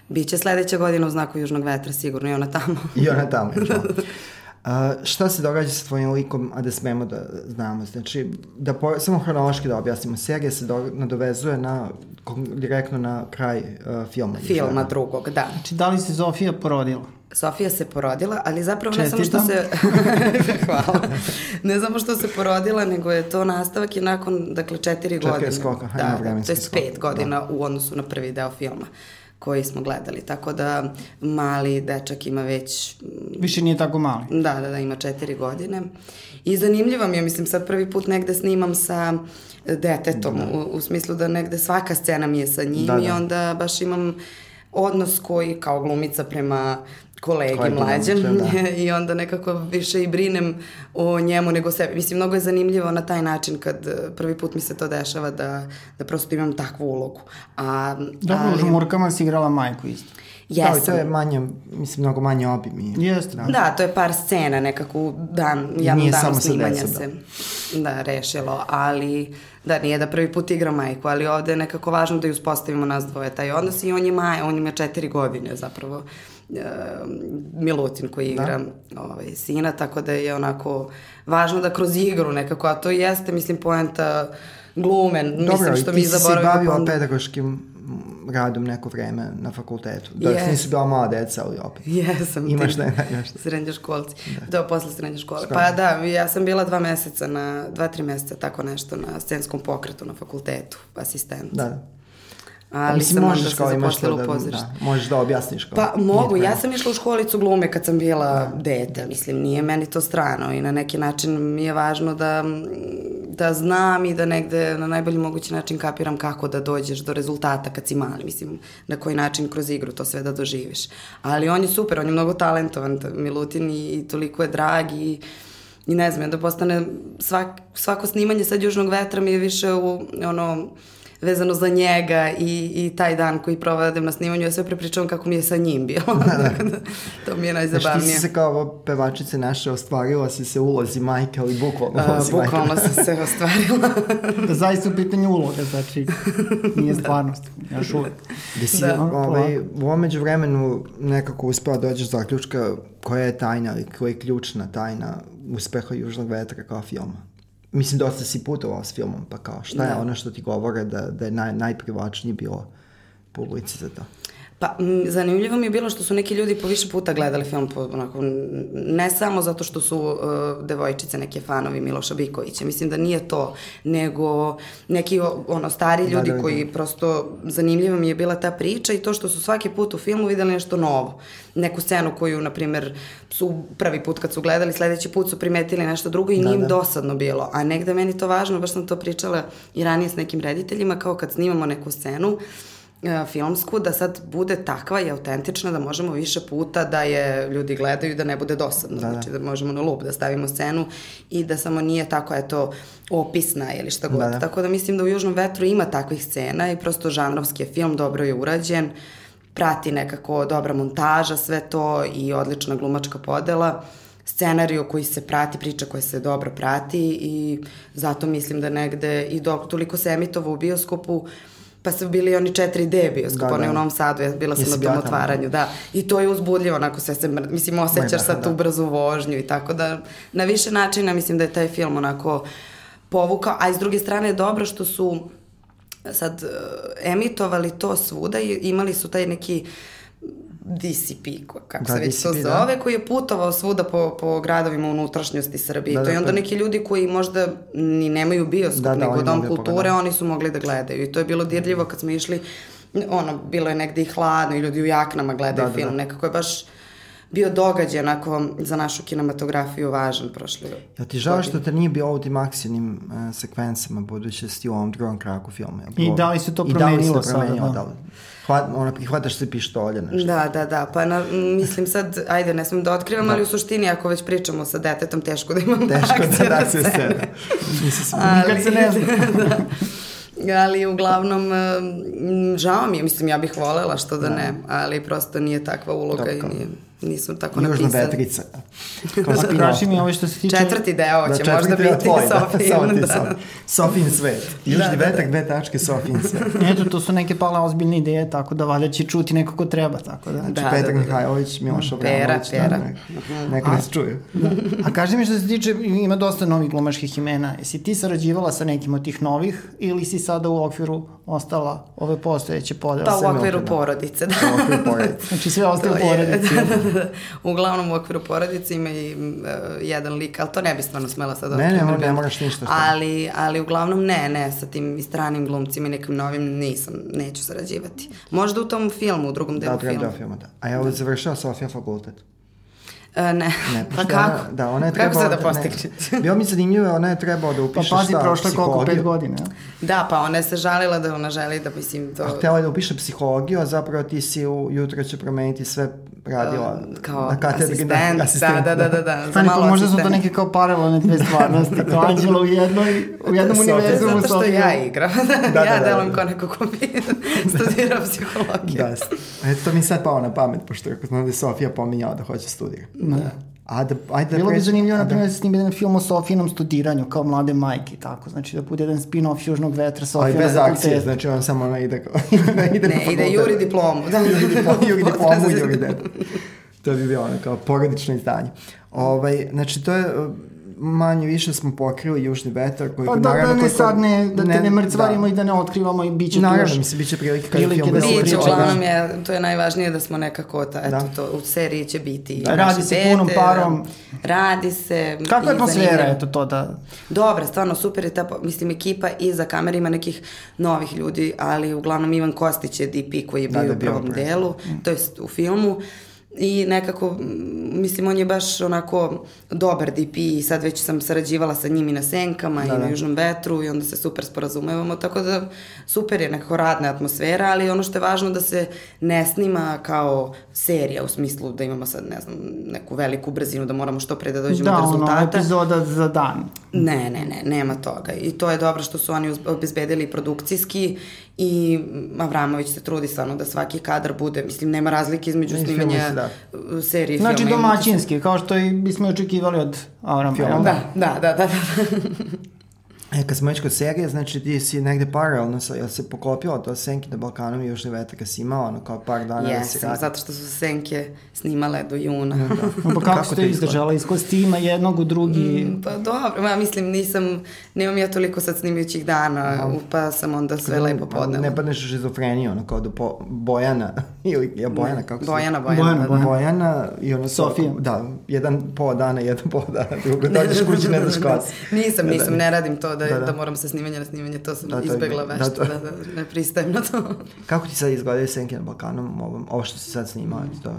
biće sledeća godina u znaku južnog vetra sigurno i ona tamo. I ona tamo, da. A, šta se događa sa tvojim likom, a da smemo da znamo? Znači, da po, samo hronološki da objasnimo. Serija se do, nadovezuje na, direktno na kraj uh, filma. Filma drugog, da. Znači, da li se Zofija porodila? Sofija se porodila, ali zapravo Čestitam. ne samo što se... Hvala. Ne samo što se porodila, nego je to nastavak i nakon, dakle, četiri, četiri godine. skoka, da, to je pet godina da. u odnosu na prvi deo filma. Uh, koji smo gledali. Tako da mali dečak ima već... Više nije tako mali. Da, da, da, ima četiri godine. I zanimljivo mi je, mislim, sad prvi put negde snimam sa detetom, da. u, u smislu da negde svaka scena mi je sa njim da, da. i onda baš imam odnos koji kao glumica prema kolegi Koji mlađem da. i onda nekako više i brinem o njemu nego sebi. Mislim, mnogo je zanimljivo na taj način kad eh, prvi put mi se to dešava da, da prosto imam takvu ulogu. A, Dobro, ali... u žmurkama si igrala majku isto. Jesam. Da, to je manje, mislim, mnogo manje obim. Jeste. Da. da, to je par scena nekako dan, javnom danu snimanja deca, se da. da, rešilo, ali da, nije da prvi put igra majku, ali ovde je nekako važno da ju uspostavimo nas dvoje taj odnos i on je maja, on ima četiri godine zapravo. Uh, Milutin koji da. igra da. ovaj, sina, tako da je onako važno da kroz igru nekako, a to jeste, mislim, poenta glume, Dobro, mislim što mi zaboravimo. Dobro, i ti si bavio pedagoškim radom neko vreme na fakultetu. Da yes. nisu bila mala deca, ali opet. Jesam. Imaš ne, nešto. Srednjoškolci. Da. da, posle srednje škole. Skoro. Pa da, ja sam bila dva meseca na, dva, tri meseca, tako nešto, na scenskom pokretu na fakultetu, asistent. Da, da. Ali mislim, sam možeš kao imaš to da, da, možeš da objasniš kao. Pa mogu, ja sam išla u školicu glume kad sam bila da. dete, mislim, nije meni to strano i na neki način mi je važno da, da znam i da negde na najbolji mogući način kapiram kako da dođeš do rezultata kad si mali, mislim, na koji način kroz igru to sve da doživiš. Ali on je super, on je mnogo talentovan, Milutin i, i toliko je drag i i ne znam, da postane svak, svako snimanje sad Južnog vetra mi je više u ono vezano za njega i, i taj dan koji provedem na snimanju, ja sve prepričavam kako mi je sa njim bilo. Da, da. to mi je najzabavnije. Znaš, ti si se kao pevačice naše ostvarila si se ulozi majke, ali bukvalno ulozi majke. Bukvalno sam se ostvarila. da zaista u pitanju uloga, znači nije stvarnost, još uvek. Da si da. ovaj, u ovom među vremenu nekako uspela dođeš zaključka koja je tajna ili koja je ključna tajna uspeha Južnog vetra kao filma? Mislim, dosta si putovao s filmom, pa kao, šta da. je ono što ti govore da, da je naj, najprivlačnije bilo publici za to? Pa, m, zanimljivo mi je bilo što su neki ljudi po više puta gledali film, po, onako, ne samo zato što su uh, devojčice neke fanovi Miloša Bikovića, mislim da nije to, nego neki ono, stari da, ljudi da, da, da. koji prosto, zanimljivo mi je bila ta priča i to što su svaki put u filmu videli nešto novo. Neku scenu koju, na primer, su prvi put kad su gledali, sledeći put su primetili nešto drugo i da, nije im da. dosadno bilo. A negde meni to važno, baš sam to pričala i ranije s nekim rediteljima, kao kad snimamo neku scenu, uh, filmsku, da sad bude takva i autentična da možemo više puta da je ljudi gledaju da ne bude dosadno. Da, da. Znači da možemo na lup da stavimo scenu i da samo nije tako, eto, opisna ili šta god. Da, da. Tako da mislim da u Južnom vetru ima takvih scena i prosto žanrovski je film, dobro je urađen, prati nekako dobra montaža, sve to i odlična glumačka podela scenariju koji se prati, priča koja se dobro prati i zato mislim da negde i dok toliko se emitovao u bioskopu, uh, pa su bili oni 4D bioskop, da, da. u Novom Sadu, ja bila sam na tom otvaranju, da. I to je uzbudljivo, onako sve se, mislim, osjećaš da, sad da. tu brzu vožnju i tako da, na više načina mislim da je taj film onako povukao, a iz druge strane je dobro što su sad emitovali to svuda i imali su taj neki DCP, kako da, se već DCP, to da. zove, da. koji je putovao svuda po, po gradovima unutrašnjosti Srbije. Da, to da, je onda neki ljudi koji možda ni nemaju bioskop, da, da, nego dom kulture, oni su mogli da gledaju. I to je bilo dirljivo kad smo išli, ono, bilo je negde i hladno i ljudi u jaknama gledaju da, film. Da, da. Nekako je baš bio događaj onako za našu kinematografiju važan prošli Ja ti žao što te nije bio u tim akcijnim uh, sekvencama, budući da si u ovom drugom kraku filma. I da li se to promenilo sada? Da. da hvat, ona prihvataš se pištolje, nešto. Da, da, da, pa na, mislim sad, ajde, ne smem da otkrivam, da. ali u suštini ako već pričamo sa detetom, teško da imam teško akcije da, da, se scene. Mislim, nikad se ne zna. da. ali uglavnom žao mi je, mislim ja bih volela što da, da. ne, ali prosto nije takva uloga Dobro. i nije nisu tako Južna napisali. Južna vetrica. Kao Kaži mi ovo što se tiče... Četvrti deo će da, možda biti tvoj, Sofin. Da, da. Sofin svet. Južni da, vetak, da. dve tačke, Sofin svet. Eto, to su neke pala ozbiljne ideje, tako da valjda će čuti neko ko treba, tako da. Znači, da, Petar da, da. Mihajlović, Miloš Obramović. Pera, pera. Da, neko nas čuje. Da. A kaži mi što se tiče, ima dosta novih glumaških imena. Jesi ti sarađivala sa nekim od tih novih ili si sada u okviru ostala ove postojeće podele? Pa u okviru porodice, da. U okviru porodice. Znači sve ostaje u porodici. uglavnom u okviru porodice ima i uh, jedan lik, ali to ne bi stvarno smela sad Ne, ne, ne moraš ništa. Ali, ali uglavnom ne, ne, sa tim stranim glumcima i nekim novim nisam, neću sarađivati. Možda u tom filmu, u drugom delu da, filmu. Da, filma, da. A evo da. završao Sofija fakultet. Uh, ne. ne pa kako? Ona, da, ona je trebao, kako se da postigne? Bio mi zanimljivo, ona je trebao da upiše pa, pazi, šta? Pa prošlo koliko, pet godina. Da, pa ona je se žalila da ona želi da, mislim, to... A htjela je da upiše psihologiju, a zapravo ti si u jutro će promeniti sve radila uh, kao na katedri. Asistent, da, asistent, da, da, da, da, za malo Možda su to neke kao paralelne dve stvarnosti, kao Anđela u jednoj, u jednom univerzumu. Zato što ja igram, da, ja da, delam da, kao neko ko bi studirao psihologiju. Da, eto to mi sad pao na pamet, pošto znam da je Sofija pominjala da hoće studirati. Da. A da, ajde da Bilo bi zanimljivo, na primjer, da se snimi jedan film o Sofijinom studiranju, kao mlade majke i tako. Znači da bude jedan spin-off Južnog vetra, Sofija Ali bez akcije, znači on samo ne ide, ne ide, ne, ide juri diplomu. Da, juri diplomu, juri diplomu, juri diplomu. To bi bilo ono kao porodično izdanje. Ovaj, znači to je manje više smo pokrili južni vetar koji pa da, naravno, da ne sad ne da te ne mrcvarimo da. i da ne otkrivamo i biće naravno tu mislim biće prilike kada film da se biće uglavnom je to je najvažnije da smo nekako ta, eto da. to u seriji će biti da, radi se dete, punom parom. radi se kakva je atmosfera eto to da dobra stvarno super je ta mislim ekipa i za kamere ima nekih novih ljudi ali uglavnom Ivan Kostić je DP koji je bio da, da, u prvom delu. Mm. to jest u filmu i nekako, mislim, on je baš onako dobar DP i sad već sam sarađivala sa njim i na Senkama da, i na da. Južnom vetru i onda se super sporazumevamo, tako da super je nekako radna atmosfera, ali ono što je važno da se ne snima kao serija u smislu da imamo sad, ne znam, neku veliku brzinu da moramo što pre da dođemo da, do rezultata. Da, ono, epizoda za dan. Ne, ne, ne, nema toga. I to je dobro što su oni obezbedili produkcijski i Avramović se trudi stvarno da svaki kadar bude, mislim, nema razlike između snimanja da. Serije i znači, filma. Znači domaćinski, kao što i bismo očekivali od Avramovića. Da, da, da, da. da. E, kad smo već kod serije, znači ti si negde paralelno, sa, jel se poklopilo to Senke na Balkanu i Južni vetar kad si imao ono kao par dana yes, da si radi? zato što su Senke snimale do juna. Da, da. pa kako, ste izdržala iz kostima jednog u drugi? Mm, pa dobro, ja mislim nisam, nemam ja toliko sad snimajućih dana, no. pa sam onda sve Kada, lepo podnela. Ne padneš u šizofreniju, ono kao do po, Bojana, ili ja Bojana, kako se? Bojana, Bojana. Bojana, Bojana. Bojana i ono Sofija. Da, jedan po dana, jedan po dana, drugo dođeš kući, ne znaš kada. nisam, nisam, ne radim to da, da, da. da moram se snimanja na snimanje, to sam da, to izbegla već, da, to... da, da, ne pristajem na to. Kako ti sad izgledaju Senke na Balkanu, ovo, ovo što si sad snimao? Mm. To...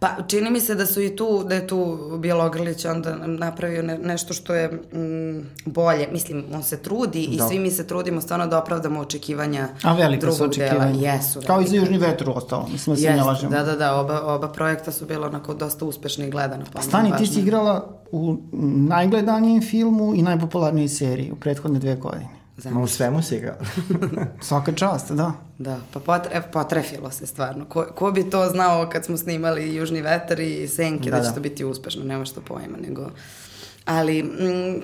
Pa čini mi se da su i tu, da je tu Bjelogrlić onda napravio ne, nešto što je mm, bolje. Mislim, on se trudi da. i svi mi se trudimo stvarno da opravdamo očekivanja A velika su očekivanja. Dela. Jesu. Kao i za Južni vetru ostalo, mislim da se ne lažemo. Da, da, da, oba, oba projekta su bila onako dosta uspešni i gledana. Pa Stani, ti si igrala u najgledanijem filmu i najpopularnijoj seriji u prethodne dve godine. Znači. Ma u svemu si igrao. Svaka čast, da. Da, pa potre, potrefilo se stvarno. Ko, ko bi to znao kad smo snimali Južni vetar i Senke da, da će da. to biti uspešno, nema što pojma, nego... Ali, mm,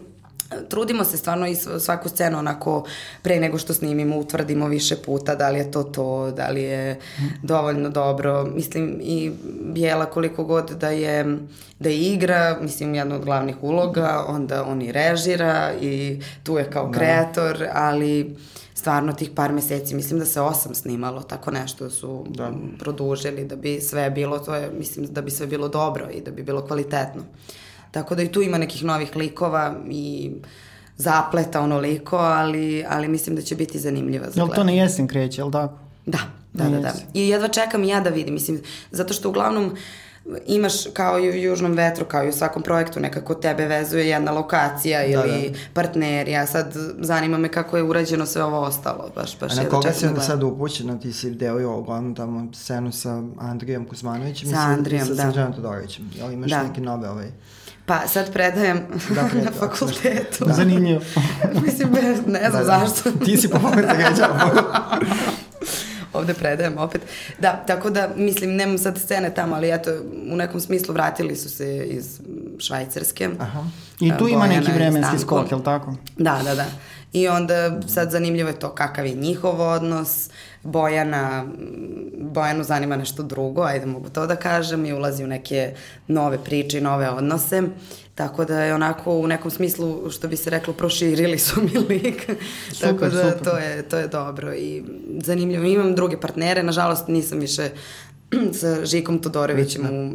trudimo se stvarno i svaku scenu onako pre nego što snimimo utvrdimo više puta da li je to to, da li je dovoljno dobro. Mislim i Bijela koliko god da je da je igra, mislim jedna od glavnih uloga, onda on i režira i tu je kao da. kreator, ali stvarno tih par meseci, mislim da se osam snimalo, tako nešto su da. produžili da bi sve bilo, to je, mislim da bi sve bilo dobro i da bi bilo kvalitetno. Tako da i tu ima nekih novih likova i zapleta onoliko, ali, ali mislim da će biti zanimljiva za Jel to na jesen kreće, jel tako? Da, da, da, da. I jedva čekam i ja da vidim, mislim, zato što uglavnom imaš kao i u Južnom vetru, kao i u svakom projektu, nekako tebe vezuje jedna lokacija da, ili da. partner. Ja sad zanima me kako je urađeno sve ovo ostalo. Baš, baš A na koga si onda sad upućena? Ti si deo i uglavnom tamo scenu sa Andrijom Kuzmanovićem sa Andrijom, i sa da. Srđanom Todorovićem. Jel imaš da. neke nove ovaj... Pa sad predajem da, na fakultetu. Da. Zanimljivo. Mislim, ne znam da, da. zašto. Ti si pomoći da gađa. ovde predajem opet. Da, tako da, mislim, nemam sad scene tamo, ali eto, u nekom smislu vratili su se iz Švajcarske. Aha. I tu ima neki vremenski skok, je li tako? Da, da, da. I onda sad zanimljivo je to kakav je njihov odnos, Bojana, Bojanu zanima nešto drugo, ajde mogu to da kažem, i ulazi u neke nove priče i nove odnose. Tako da je onako u nekom smislu, što bi se reklo, proširili su mi lik. Super, Tako da super. to je, to je dobro i zanimljivo. Imam druge partnere, nažalost nisam više sa Žikom Todorovićem u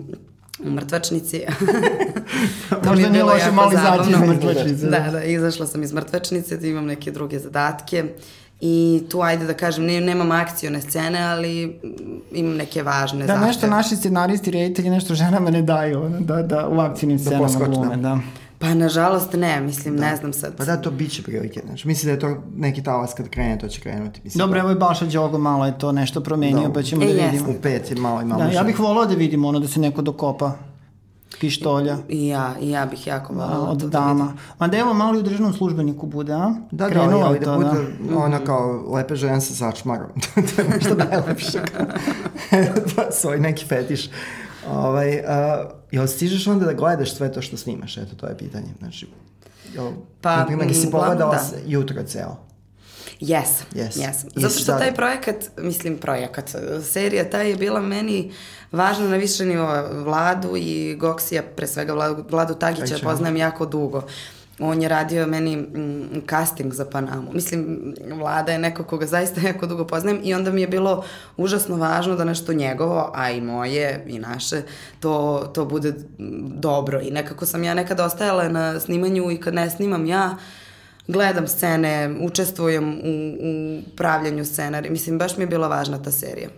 u mrtvačnici. Možda nije loše malo izaći iz mrtvačnice. Da, da, izašla sam iz mrtvačnice, da imam neke druge zadatke. I tu, ajde da kažem, ne, nemam akcijone scene, ali imam neke važne da, zahteve. Da, nešto naši scenaristi, reditelji, nešto ženama ne daju, da, da u akcijnim da scenama da glume, da. Pa, nažalost, ne, mislim, da. ne znam sad. Pa da, to bit će prilike, znači, mislim da je to neki talas kad krene, to će krenuti. Mislim, Dobro, da. evo je Baša Đogo malo je to nešto promenio, da, pa ćemo e, da vidimo. U pet je malo i malo. Da, ja bih volao da vidimo ono da se neko dokopa pištolja. I ja, i ja bih jako voljela Od to da dama. Da Ma da evo malo i u državnom službeniku bude, a? Da, da, ali da bude da. ona kao lepe žena sa sačmarom. to je nešto najlepše. to svoj neki fetiš. Ovaj, uh, jel stižeš onda da gledaš sve to što snimaš? Eto, to je pitanje. Znači, jel, pa, na primjer, si pogledala da. jutro ceo? Yes, yes. yes. Zato što taj projekat, mislim projekat, serija ta je bila meni važna na više nivo Vladu i Goksija, pre svega Vladu, Vladu Tagića, Ajče. poznajem jako dugo. On je radio meni mm, casting za Panamu. Mislim, Vlada je neko koga zaista jako dugo poznajem i onda mi je bilo užasno važno da nešto njegovo, a i moje i naše, to, to bude dobro. I nekako sam ja nekada ostajala na snimanju i kad ne snimam ja, gledam scene, učestvujem u, u pravljanju scenarija. Mislim, baš mi je bila važna ta serija.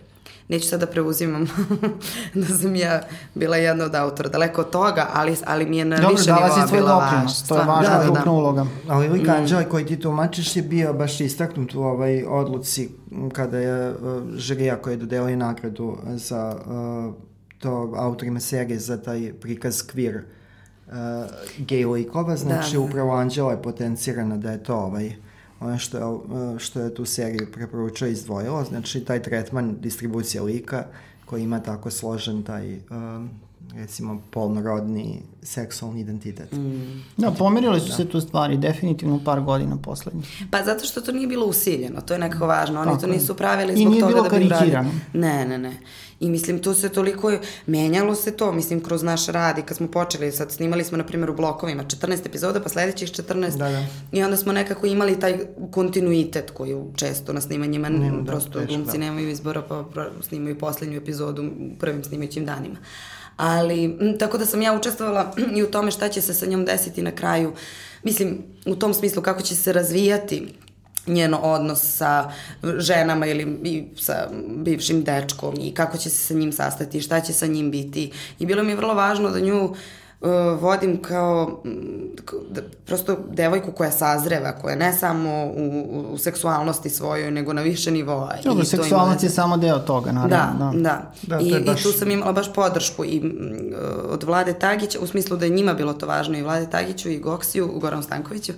neću sad da preuzimam da sam ja bila jedna od autora, daleko od toga, ali, ali mi je na Dobro, više nivoa bila važna. To je važna da, da, da. uloga. Ali lik Anđela mm. koji ti tumačiš je bio baš istaknut u ovoj odluci kada je uh, žirija koja je dodelio nagradu za uh, to autorima serije za taj prikaz queer uh, gay likova, znači da, da. upravo Anđela je potencirana da je to ovaj ono što je, uh, što je tu seriju preporučao izdvojilo, znači taj tretman distribucija lika koji ima tako složen taj um, recimo polnorodni seksualni identitet. Mm. Da, pomerili su da. se tu stvari definitivno par godina poslednjih. Pa zato što to nije bilo usiljeno, to je nekako važno. Oni Tako to nisu pravili zbog toga da bi radili. Ne, ne, ne. I mislim, to se toliko, menjalo se to, mislim, kroz naš rad i kad smo počeli, sad snimali smo, na primjer, u blokovima 14 epizoda, pa sledećih 14. Da, da. I onda smo nekako imali taj kontinuitet koji često na snimanjima, Nema, da, prosto da, glumci da. nemaju izbora, pa snimaju poslednju epizodu u prvim snimajućim danima. Ali, tako da sam ja učestvovala i u tome šta će se sa njom desiti na kraju. Mislim, u tom smislu kako će se razvijati njeno odnos sa ženama ili sa bivšim dečkom i kako će se sa njim sastati, šta će sa njim biti. I bilo mi je vrlo važno da nju uh, vodim kao da, prosto devojku koja sazreva, koja ne samo u, u seksualnosti svojoj, nego na više nivoa. Dobro, seksualnost je samo deo toga, naravno. Da, da. da. da I, baš... I tu sam imala baš podršku i uh, od Vlade Tagića, u smislu da je njima bilo to važno, i Vlade Tagiću, i Goksiju, Goran Stankoviću,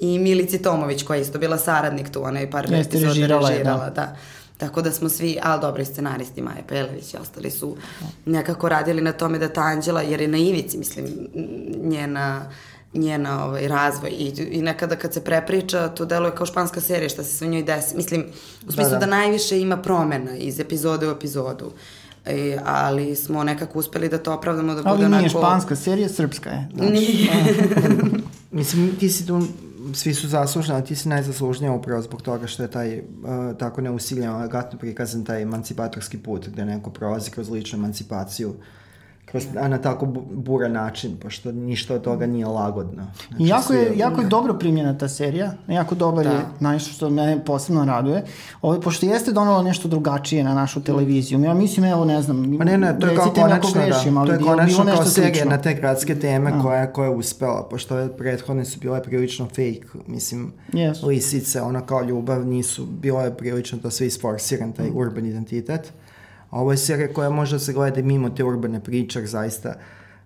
i Milici Tomović, koja je isto bila saradnik tu, ona je par epizoda režirala, režirala da. da. Tako da smo svi, ali dobri scenaristi, Maja Pelević i ostali su nekako radili na tome da ta Anđela, jer je na ivici, mislim, njena njena ovaj, razvoj I, i nekada kad se prepriča to deluje kao španska serija šta se sve njoj desi mislim u smislu da, da. da najviše ima promena iz epizode u epizodu E, ali smo nekako uspeli da to opravdamo da bude onako... Ali nije španska serija, srpska je. Znači. Nije. mislim, ti si tu svi su zaslužni, ali ti si najzaslužnija upravo zbog toga što je taj uh, tako neusiljeno, elegantno prikazan taj emancipatorski put gde neko prolazi kroz ličnu emancipaciju kroz, a na tako bura način, pošto ništa od toga nije lagodno. Znači, jako, je, jako je dobro primljena ta serija, jako dobar da. je, najviše što mene posebno raduje, Ovo, pošto jeste donalo nešto drugačije na našu televiziju. Ja mislim, evo, ne znam, pa ne, ne, to je kao konačno, da. grešim, da, to je konačno kao serija na te gradske teme da. koja, koja je uspela, pošto ove prethodne su bile prilično fake, mislim, yes. lisice, ona kao ljubav, nisu, bilo je prilično to sve isforsiran, taj mm. urban identitet. Ovo je serija koja može da se gleda mimo te urbane priče, zaista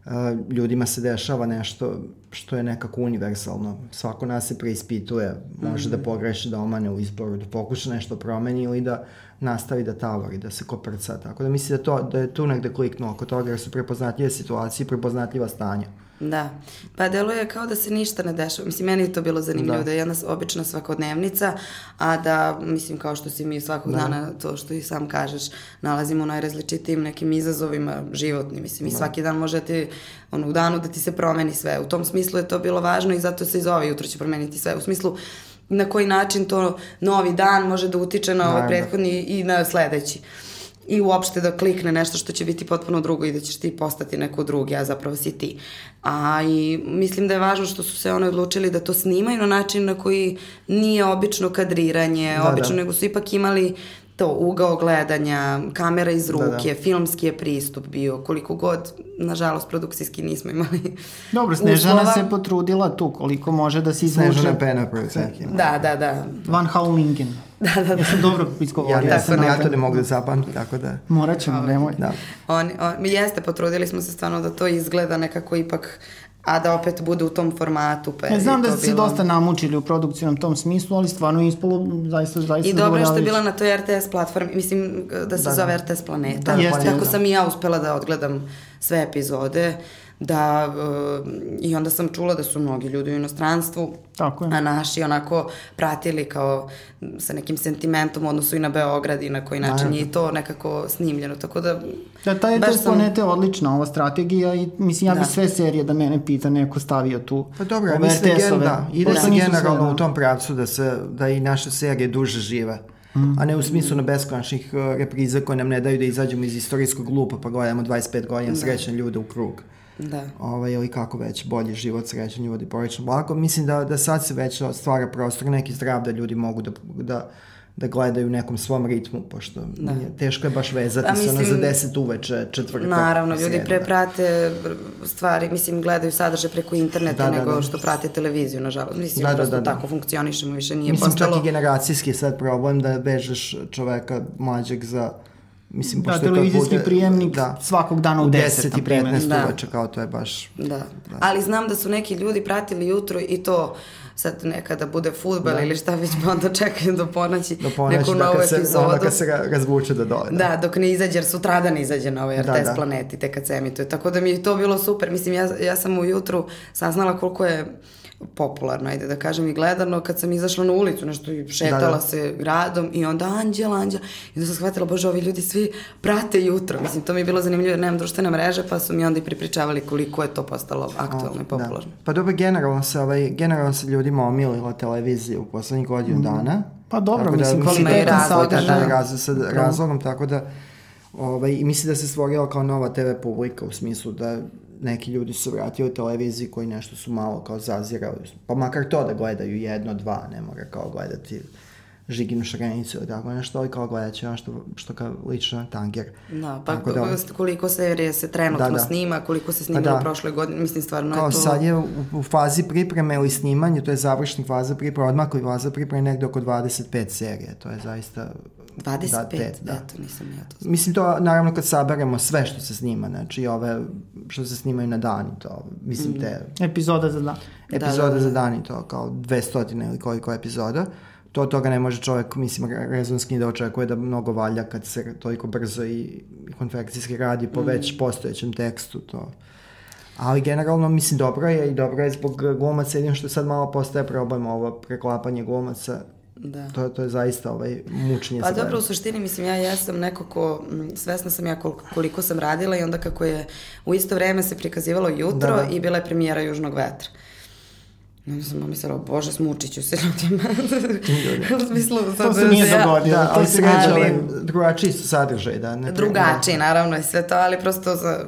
uh, ljudima se dešava nešto što je nekako univerzalno. Svako nas se preispituje, može mm -hmm. da mhm. pogreši, da omane u izboru, da pokuša nešto promeni ili da nastavi da tavori, da se koprca. Tako da mislim da, to, da je tu negde kliknuo oko toga jer su prepoznatljive situacije i prepoznatljiva stanja. Da, pa deluje kao da se ništa ne dešava. Mislim, meni je to bilo zanimljivo, da, da je jedna obična svakodnevnica, a da, mislim, kao što si mi svakog da. dana, to što i sam kažeš, nalazimo u najrazličitijim nekim izazovima životnim. Mislim, i da. svaki dan može da ti, ono, u danu da ti se promeni sve. U tom smislu je to bilo važno i zato se iz ove jutro će promeniti sve. U smislu, na koji način to novi dan može da utiče na ovaj prethodni i na sledeći. Uh, i uopšte da klikne nešto što će biti potpuno drugo i da ćeš ti postati neko drugi, a zapravo si ti. A i mislim da je važno što su se one odlučili da to snimaju na način na koji nije obično kadriranje, da, obično, da. nego su ipak imali to ugao gledanja, kamera iz ruke, da, da. filmski je pristup bio, koliko god, nažalost, produkcijski nismo imali Dobro, Snežana uslova. se potrudila tu, koliko može da se izvuče. Snežana Pena projekcija. Da, da, da. Van Haulingen. Da, da, da. Ja sam dobro izgovorio. Ja, ja, sam, ja to ne mogu da zapamtim, tako da... Morat ćemo, nemoj. Da. On, on, jeste, potrudili smo se stvarno da to izgleda nekako ipak a da opet bude u tom formatu. Pa ja znam da ste bilo... se dosta namučili u produkcijnom tom smislu, ali stvarno je ispalo zaista, zaista I dobro je što je bila na toj RTS platformi, mislim da se da, zove da. RTS Planeta. Da, Jeste, tako da. sam i ja uspela da odgledam sve epizode da uh, i onda sam čula da su mnogi ljudi u inostranstvu Tako je. a naši onako pratili kao sa nekim sentimentom odnosu i na Beograd i na koji način da, je to nekako snimljeno, tako da Da, ta je to sam... planete odlična ova strategija i mislim ja da. bi sve serije da mene pita neko stavio tu. Pa dobro, ja mislim gen, da, ide se generalno u tom pravcu da se, da i naše serije duže žive. Mm. a ne u smislu na beskonačnih uh, repriza koje nam ne daju da izađemo iz istorijskog lupa pa gledamo 25 godina da. srećne ljude u krug. Da. Ovaj, ili kako već, bolji život, srećan ljudi, porodično blago. Mislim da, da sad se već stvara prostor neki zdrav da ljudi mogu da, da da gledaju u nekom svom ritmu, pošto da. nije, teško je baš vezati pa, se ono za deset uveče, četvrtak. Naravno, ljudi pre prate stvari, mislim, gledaju sadržaj preko interneta da, da nego da, da. što prate televiziju, nažalost. Mislim, da, da, da, da. tako funkcionišemo, više nije mislim, postalo... Mislim, čak i generacijski sad problem da vežeš čoveka mlađeg za Mislim, da, televizijski bude, prijemnik da, svakog dana u 10, 10 i 15 da. uveče, kao to je baš... Da. da. Ali znam da su neki ljudi pratili jutro i to sad nekada bude futbal da. ili šta već, pa onda čekaju do ponoći, do ponoći neku da, novu se, epizodu. Onda kad se razvuče do dole. Da. da, dok ne izađe, jer sutradan izađe na ovoj RTS da, da. planeti, te kad se emituje. Tako da mi je to bilo super. Mislim, ja, ja sam ujutru saznala koliko je popularno, ajde da kažem, i gledano kad sam izašla na ulicu, nešto i šetala da, da. se gradom i onda Anđel, Anđel, i onda sam shvatila, bože, ovi ljudi svi prate jutro. Mislim, to mi je bilo zanimljivo jer nemam društvene mreže, pa su mi onda i pripričavali koliko je to postalo aktualno i da. popularno. Da. Pa dobro, generalno se, ovaj, generalno se ljudima omilila televizija u poslednjih godinu mm. dana. Pa dobro, tako mislim, da, kvalitetan sadržaj. Da, razlog, sa razlogom, tako da ovaj, i misli da se stvorila kao nova TV publika u smislu da neki ljudi su vratili u televiziji koji nešto su malo kao zazirali, pa makar to da gledaju jedno, dva, ne mora kao gledati žiginu šarenicu ili tako nešto, ali kao gledat će što, što kao lično tanger. Da, pa tako da, koliko serije se trenutno da, da. snima, koliko se snima da. u prošloj godini, mislim stvarno kao je to... sad je u, u fazi pripreme ili snimanja, to je završni faza pripreme, odmah koji faza pripreme negde oko 25 serije, to je zaista 25, da, pet, da. eto, nisam ja to znao. Mislim, to naravno kad saberemo sve što se snima, znači ove što se snimaju na dan i to, mislim mm. te... Epizoda za dan. Epizoda da, da, da. za dan i to, kao 200 ili koliko epizoda. To od toga ne može čovjek, mislim, rezonski da očekuje da mnogo valja kad se toliko brzo i konfekcijski radi po mm. već postojećem tekstu, to... Ali generalno, mislim, dobro je i dobro je zbog glumaca, jedino što sad malo postaje problem ovo preklapanje glumaca Da. To, to je zaista ovaj, mučenje. Pa dobro, u suštini, mislim, ja jesam neko ko, svesna sam ja koliko, koliko sam radila i onda kako je u isto vreme se prikazivalo jutro da, da. i bila je premijera Južnog vetra. Onda sam mislila, bože, smučit ću se ljudima. u smislu, sad, to se nije dogodilo. Da, ali se ali, drugačiji su sadržaj, da. Ne drugačiji, naravno, i sve to, ali prosto za,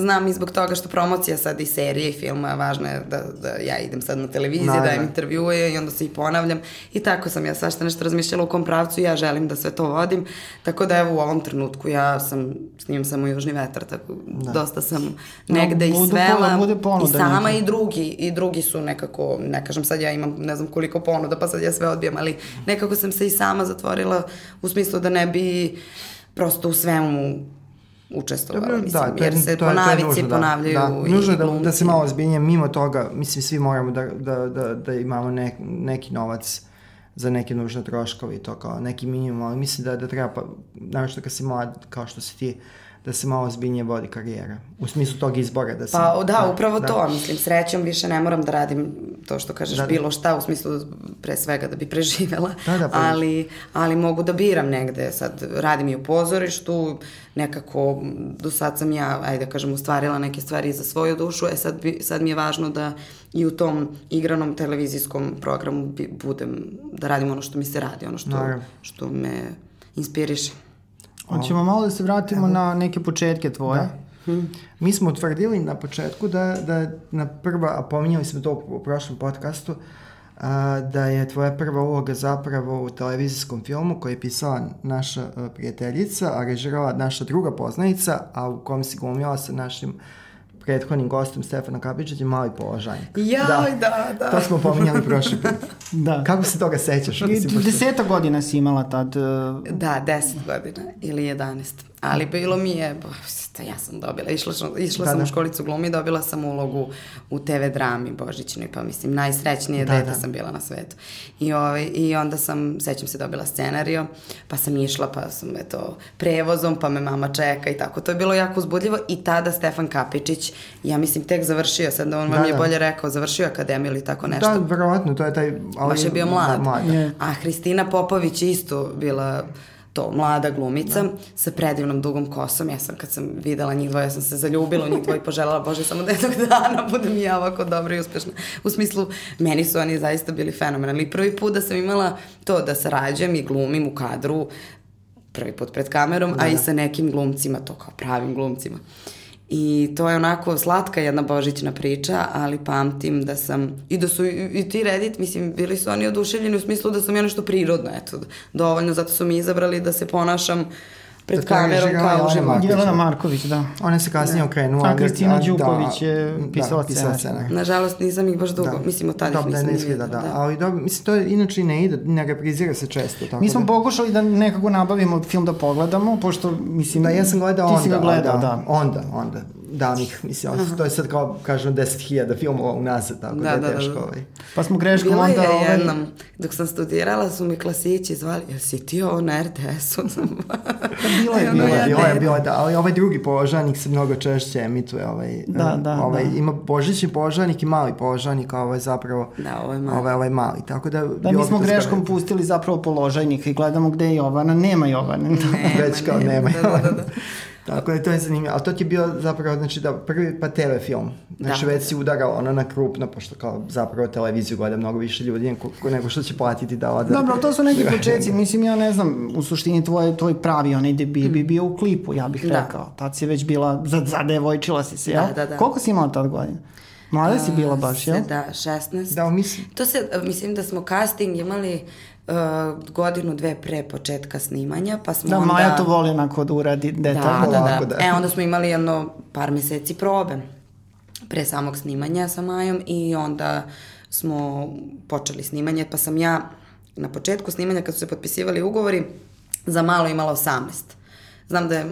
znam i zbog toga što promocija sad i serije i filma, važno je da, da ja idem sad na televiziji, no, da im intervjuje i onda se i ponavljam. I tako sam ja svašta nešto razmišljala u kom pravcu i ja želim da sve to vodim. Tako da evo u ovom trenutku ja sam, snimam samo Južni vetar, tako da. dosta sam negde no, i svela. Bude ponuda, I sama neka. i drugi, i drugi su nekako, ne kažem sad ja imam ne znam koliko ponuda, pa sad ja sve odbijam, ali nekako sam se i sama zatvorila u smislu da ne bi prosto u svemu učestvovala, Dobro, mislim, da, to je, jer se to po navici da. ponavljaju da, nužno da, da se malo zbinje mimo toga, mislim, svi moramo da, da, da, da imamo ne, neki novac za neke nužne troškove i to kao neki minimum, ali mislim da, da treba, pa, naravno kad si mlad, kao što si ti, da se malo zbiljnije vodi karijera. U smislu tog izbora da se... Pa da, da upravo da. to, mislim, srećom više ne moram da radim to što kažeš da, da. bilo šta, u smislu pre svega da bi preživela, da, da, pa ali, ali mogu da biram negde, sad radim i u pozorištu, nekako do sad sam ja, ajde da kažem, ustvarila neke stvari za svoju dušu, e sad, bi, sad mi je važno da i u tom igranom televizijskom programu budem, da radim ono što mi se radi, ono što, Naravno. što me inspiriše. Hoćemo malo da se vratimo Evo. na neke početke tvoje. Da. Hm. Mi smo utvrdili na početku da, da na prva, a pominjali smo to u prošlom podcastu, a, da je tvoja prva uloga zapravo u televizijskom filmu koji je pisala naša a, prijateljica, a režirala naša druga poznanica, a u kom si glumila sa našim prethodnim gostom Stefana Kapičića mali položajnik. Jaj, da, da, da. To smo pominjali prošli put. da. Kako se toga sećaš? Deseta godina si imala tad. Uh... Da, deset godina ili jedanest. Ali bilo mi je, to ja sam dobila, išla, išla da, sam da. u školicu glumi, dobila sam ulogu u TV drami Božićnoj, pa mislim, najsrećnije da, dete da. sam bila na svetu. I, ovaj, I onda sam, sećam se, dobila scenario, pa sam išla, pa sam, eto, prevozom, pa me mama čeka i tako. To je bilo jako uzbudljivo i tada Stefan Kapičić, ja mislim, tek završio, sad on vam da, je da. bolje rekao, završio akademiju ili tako nešto. Da, verovatno, to je taj... Ali, Baš je bio mlad. Da, mlad. A Hristina Popović isto bila to, mlada glumica da. sa predivnom dugom kosom. Ja sam, kad sam videla njih dvoje, ja sam se zaljubila u njih dvoje i poželjala, bože, samo da jednog dana budem i ja ovako dobra i uspešna. U smislu, meni su oni zaista bili fenomenalni. Prvi put da sam imala to da sarađujem i glumim u kadru, prvi put pred kamerom, da. a i da. sa nekim glumcima, to kao pravim glumcima. I to je onako slatka jedna božićna priča, ali pamtim da sam, i da su i, i ti Reddit, mislim, bili su oni oduševljeni u smislu da sam ja nešto prirodno, eto, dovoljno, zato su mi izabrali da se ponašam pred da kamerom kao uživo. Jelena Marković, da. Ona se kasnije da. okrenula. A Kristina da, Đuković je pisala da, pisala scenar. Nažalost, nisam ih baš dugo, da. mislim, od tada ih nisam da, ne izgleda, da. da. Ali dobro, mislim, to inače ne ide, ne reprizira se često. Tako Mi smo da. pokušali da nekako nabavimo film da pogledamo, pošto, mislim, da, ja sam gledao onda. Ti si ga gledao, da. da. Onda, onda davnih, mislim, Aha. to je sad kao, kažem, 10.000 filmova unazad, tako da, da je da, teško. Da, da. Ovaj. Pa smo greškom Bila onda... Bila je ovaj... jednom, dok sam studirala, su mi klasići zvali, jel si ti ovo na RTS-u? Bilo je, bilo je, bilo je, bilo je, da, ali ovaj drugi položajnik se mnogo češće emituje, ovaj, da, da, ovaj, da. ima božićni položajnik i mali položajnik, a ovaj zapravo, da, ovaj mali. Ovaj, ovaj mali, tako da... Da, mi smo greškom pustili zapravo položajnik i gledamo gde je Jovana, nema Jovana. Nema, Već kao nema, nema da, da, da. Tako da to je zanimljivo. Ali to ti je bio zapravo, znači da prvi pa TV film. Znači da. već si udarao ono na krupno, pošto kao zapravo televiziju gleda mnogo više ljudi nego što će platiti da ode. Dobro, to su neki početci. Mislim, ja ne znam, u suštini tvoj, tvoj pravi onaj debi bi bio u klipu, ja bih da. rekao. Tad si već bila, zadevojčila si se, jel? Da, da, da. Koliko si imala tad godina? Mlada si bila baš, jel? Da, 16. Da, mislim. To se, mislim da smo casting imali uh, godinu, dve pre početka snimanja, pa smo da, onda... Da, Maja to voli onako da uradi detaljno. Da, da, da, da. E, onda smo imali jedno par meseci probe pre samog snimanja sa Majom i onda smo počeli snimanje, pa sam ja na početku snimanja kad su se potpisivali ugovori za malo imala 18. Znam da je,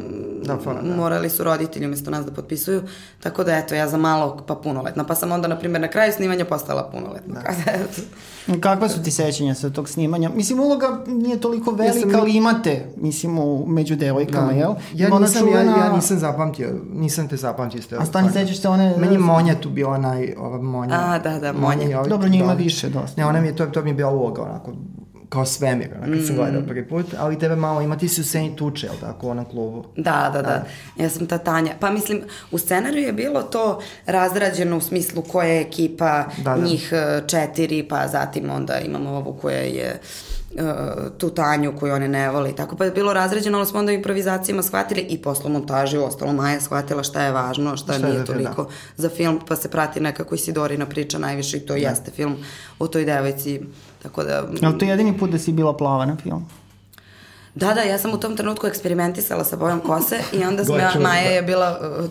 da, fara, da. morali su roditelji umesto nas da potpisuju, tako da eto, ja za malo pa punoletna, pa sam onda, na primjer, na kraju snimanja postala punoletna. Da. Kada, eto. Kakva su ti sećanja sa tog snimanja? Mislim, uloga nije toliko velika, ja sam... ali imate, mislim, u, među devojkama, da. jel? Ja Ima nisam, čuvena... ja, ja nisam zapamtio, nisam te zapamtio. Ste A stani, sećaš se one... Meni je Monja tu bila onaj, ova Monja. A, da, da, Monja. Monja Dobro, njima da. više dosta. Ne, ona mi je, to, to mi je bila uloga, onako, kao svemir, ona, kad mm. sam gledao prvi put, ali tebe malo ima, ti si u sceni tuče, jel tako, na klubu? Da, da, da, da. Ja sam ta Tanja. Pa mislim, u scenariju je bilo to razrađeno u smislu koja je ekipa, da, da. njih e, četiri, pa zatim onda imamo ovu koja je uh, tu Tanju koju one ne vole i tako, pa je bilo razređeno, ali smo onda improvizacijama shvatili i posle montaži, ostalo Maja shvatila šta je važno, šta, šta nije da, toliko da. za film, pa se prati nekako Isidorina priča najviše i to da. jeste film o toj devojci Tako da... Ali to je jedini put da si bila plava na filmu? Da, da, ja sam u tom trenutku eksperimentisala sa bojom kose i onda sam ja, Maja je bila, uh,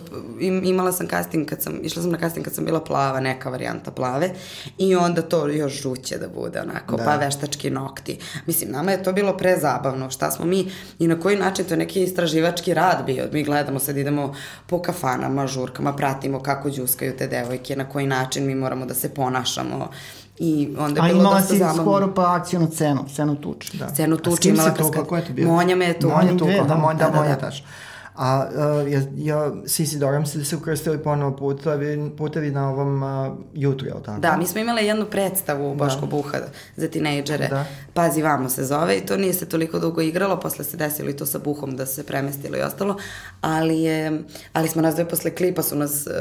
imala sam casting kad sam, išla sam na casting kad sam bila plava, neka varijanta plave i onda to još žuće da bude onako, da. pa veštački nokti. Mislim, nama je to bilo prezabavno, šta smo mi i na koji način, to je neki istraživački rad bio, mi gledamo sad, idemo po kafanama, žurkama, pratimo kako džuskaju te devojke, na koji način mi moramo da se ponašamo, I onda je bilo dosta zabavno. A imala si skoro pa akcijnu scenu, scenu tuče. Da. Scenu tuče imala. A s kim si to, kako je to bilo? Monja me je tu. Monja tu, da, da, Monja, da, da, Monja taš. A uh, ja, ja, Sisi Doram se da se ukrstili ponovo putevi, putevi na ovom uh, jutru, jel tako? Da, mi smo imali jednu predstavu u Boško da. Buha za tinejdžere. Da. Pazi vamo se zove i to nije se toliko dugo igralo, posle se desilo i to sa Buhom da se premestilo i ostalo, ali, je, ali smo nas dve posle klipa su nas uh,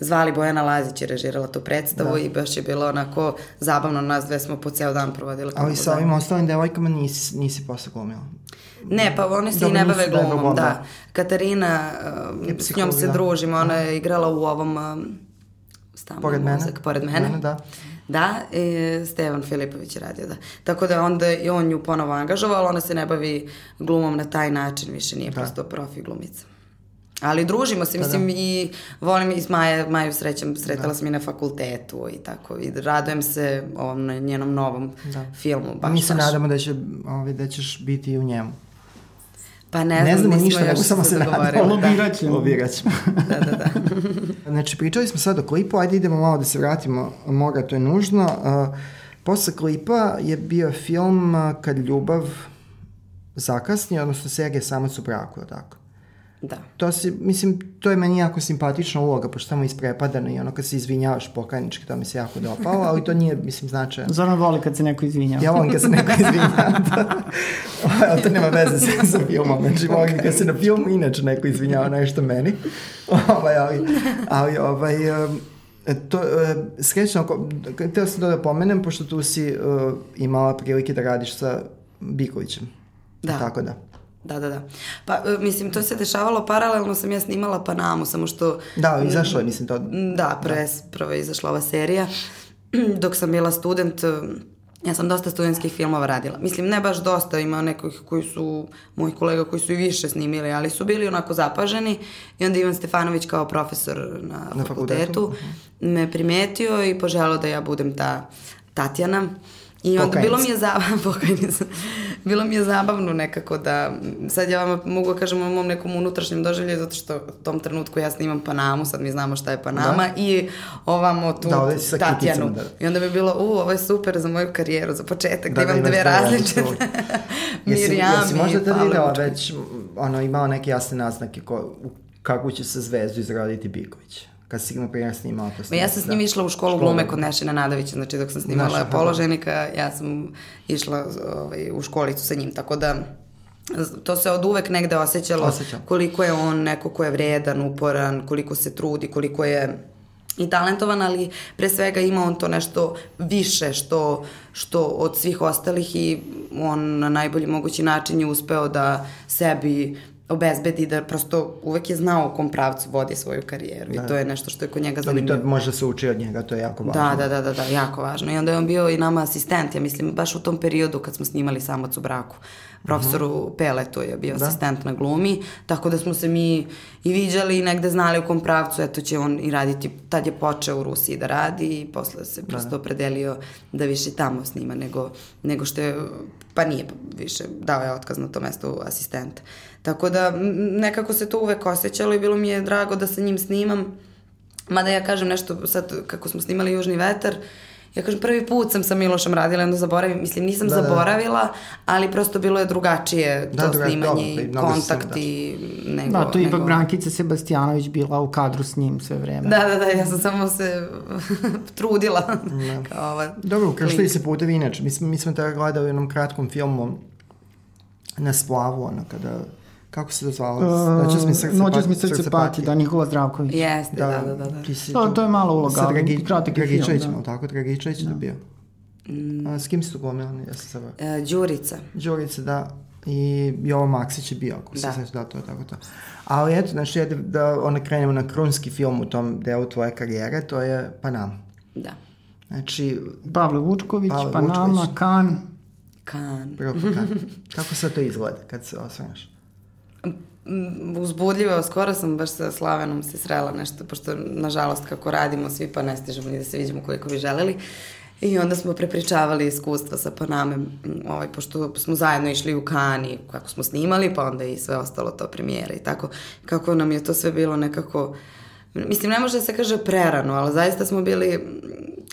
zvali Bojana Lazić je režirala tu predstavu da. i baš je bilo onako zabavno, nas dve smo po ceo dan provodili. Ali sa ovim ostalim devojkama nisi, nisi posle glumila? Ne, pa one se i ne bave glumom, da. da. Katarina, uh, s njom se da. družimo, ona je igrala u ovom um, Stavno pored mene. pored mene. mene da. Da, i Stevan Filipović je radio, da. Tako da onda i on nju ponovo angažovao, ona se ne bavi glumom na taj način, više nije da. prosto profi glumica. Ali družimo se, da, mislim, da. i volim i s Maja, Maju srećem, sretala da. sam i na fakultetu i tako, i radujem se ovom njenom novom da. filmu. Baš, Mi se baš. nadamo da, će, ovaj, da ćeš biti i u njemu. Pa ne, ne znam, znamo ništa, nego samo se nadamo. Lobirat ćemo. Lobirat ćemo. da, da, da. znači, pričali smo sad o klipu, ajde idemo malo da se vratimo, mora, to je nužno. Uh, posle klipa je bio film uh, Kad ljubav zakasni, odnosno serija Samac u braku, tako? Da. To si, mislim, to je meni jako simpatična uloga, pošto samo isprepadano i ono kad se izvinjavaš pokajnički, to mi se jako dopalo, ali to nije, mislim, značajno. Zoran voli kad se neko izvinjava. Ja volim kad se neko izvinjava, da. ali to nema veze sa, sa filmom, znači volim kad se na filmu inače neko izvinjava nešto meni, ovaj, ali, ali ovaj, to, skrećno, teo sam to da pomenem, pošto tu si uh, imala prilike da radiš sa Bikovićem. Da. Tako da. Da, da, da. Pa, e, mislim, to se dešavalo paralelno, sam ja snimala Panamu, samo što... Da, izašlo je, mislim, to... Da, prve, da. prvo je izašla ova serija. Dok sam bila student, Ja sam dosta studentskih filmova radila. Mislim, ne baš dosta, ima nekih koji su, mojih kolega koji su i više snimili, ali su bili onako zapaženi. I onda Ivan Stefanović kao profesor na, na fakultetu, fakultetu me primetio i poželao da ja budem ta Tatjana. I onda bilo mi je zabavno, bilo mi je zabavno nekako da, sad ja vama mogu da kažem o mom nekom unutrašnjem doživlju, zato što u tom trenutku ja snimam Panamu, sad mi znamo šta je Panama, da. i ovamo tu da, Tatjanu. Da. I onda bi bilo, u, ovo je super za moju karijeru, za početak, da, da imam dve različite. Mirjam jesi, jesi možda da videla već, ono, imao neke jasne naznake ko, kako će se zvezdu izraditi Biković? Kad si na primjer snimala to snimala. Ja sam s njim da. išla u školu glume kod Nešina Nadovića, znači dok sam snimala Naša, položenika, ja sam išla ovaj, u školicu sa njim, tako da to se od uvek negde osjećalo Osjećam. koliko je on neko ko je vredan, uporan, koliko se trudi, koliko je i talentovan, ali pre svega ima on to nešto više što, što od svih ostalih i on na najbolji mogući način je uspeo da sebi obezbedi da prosto uvek je znao u kom pravcu vodi svoju karijeru da. i to je nešto što je kod njega zanimljivo. Da to može se uči od njega, to je jako važno. Da, da, da, da, da, jako važno. I onda je on bio i nama asistent, ja mislim, baš u tom periodu kad smo snimali Samac u braku. Profesoru uh mhm. -huh. Peletu je bio da. asistent na glumi, tako da smo se mi i viđali i negde znali u kom pravcu, eto će on i raditi, tad je počeo u Rusiji da radi i posle se da. prosto da. opredelio da više tamo snima nego, nego što je, pa nije više, dao je otkaz na to mesto asistenta. Tako da nekako se to uvek osjećalo i bilo mi je drago da sa njim snimam. Mada ja kažem nešto, sad kako smo snimali Južni vetar, ja kažem prvi put sam sa Milošem radila, onda zaboravim, mislim nisam da, zaboravila, da. ali prosto bilo je drugačije da, to druga, snimanje i kontakt i da. nego... Da, to je ipak nego... Brankica Sebastijanović bila u kadru s njim sve vreme. Da, da, da, ja sam samo se trudila. Da. Kao ova Dobro, kao što i se putevi inače, mi smo, mi smo tada gledali u jednom kratkom filmu na splavu, ono, kada kako se to zvalo? Noćas mi srce, Noćas mi srce, srce pati, da, Nikola Zdravković. Jeste, da, da, da. da. Ti si, to, to je malo uloga, sa Dragi, kratak je film. Da. tako, Dragičević da. je bio. Mm. A, s kim si tu glumila? Ja sam sabra. E, Đurica. Đurica, da. I Jovo Maksić je bio, ako se da. da, to je tako to. Ali eto, znači, da, da onda krenemo na krunski film u tom delu tvoje karijere, to je Panama. Da. Znači... Pavle Vučković, Pavle Panama, Vučković. Kan. Kan. Prvo Kan. Kako se to izgleda kad se osvrneš? Uzbudljivo, skoro sam baš sa Slavenom se srela nešto, pošto nažalost kako radimo svi pa ne stižemo ni da se vidimo koliko bi želeli. I onda smo prepričavali iskustva sa Paname, ovaj, pošto smo zajedno išli u Kani, kako smo snimali, pa onda i sve ostalo to premijere i tako. Kako nam je to sve bilo nekako, mislim, ne može da se kaže prerano, ali zaista smo bili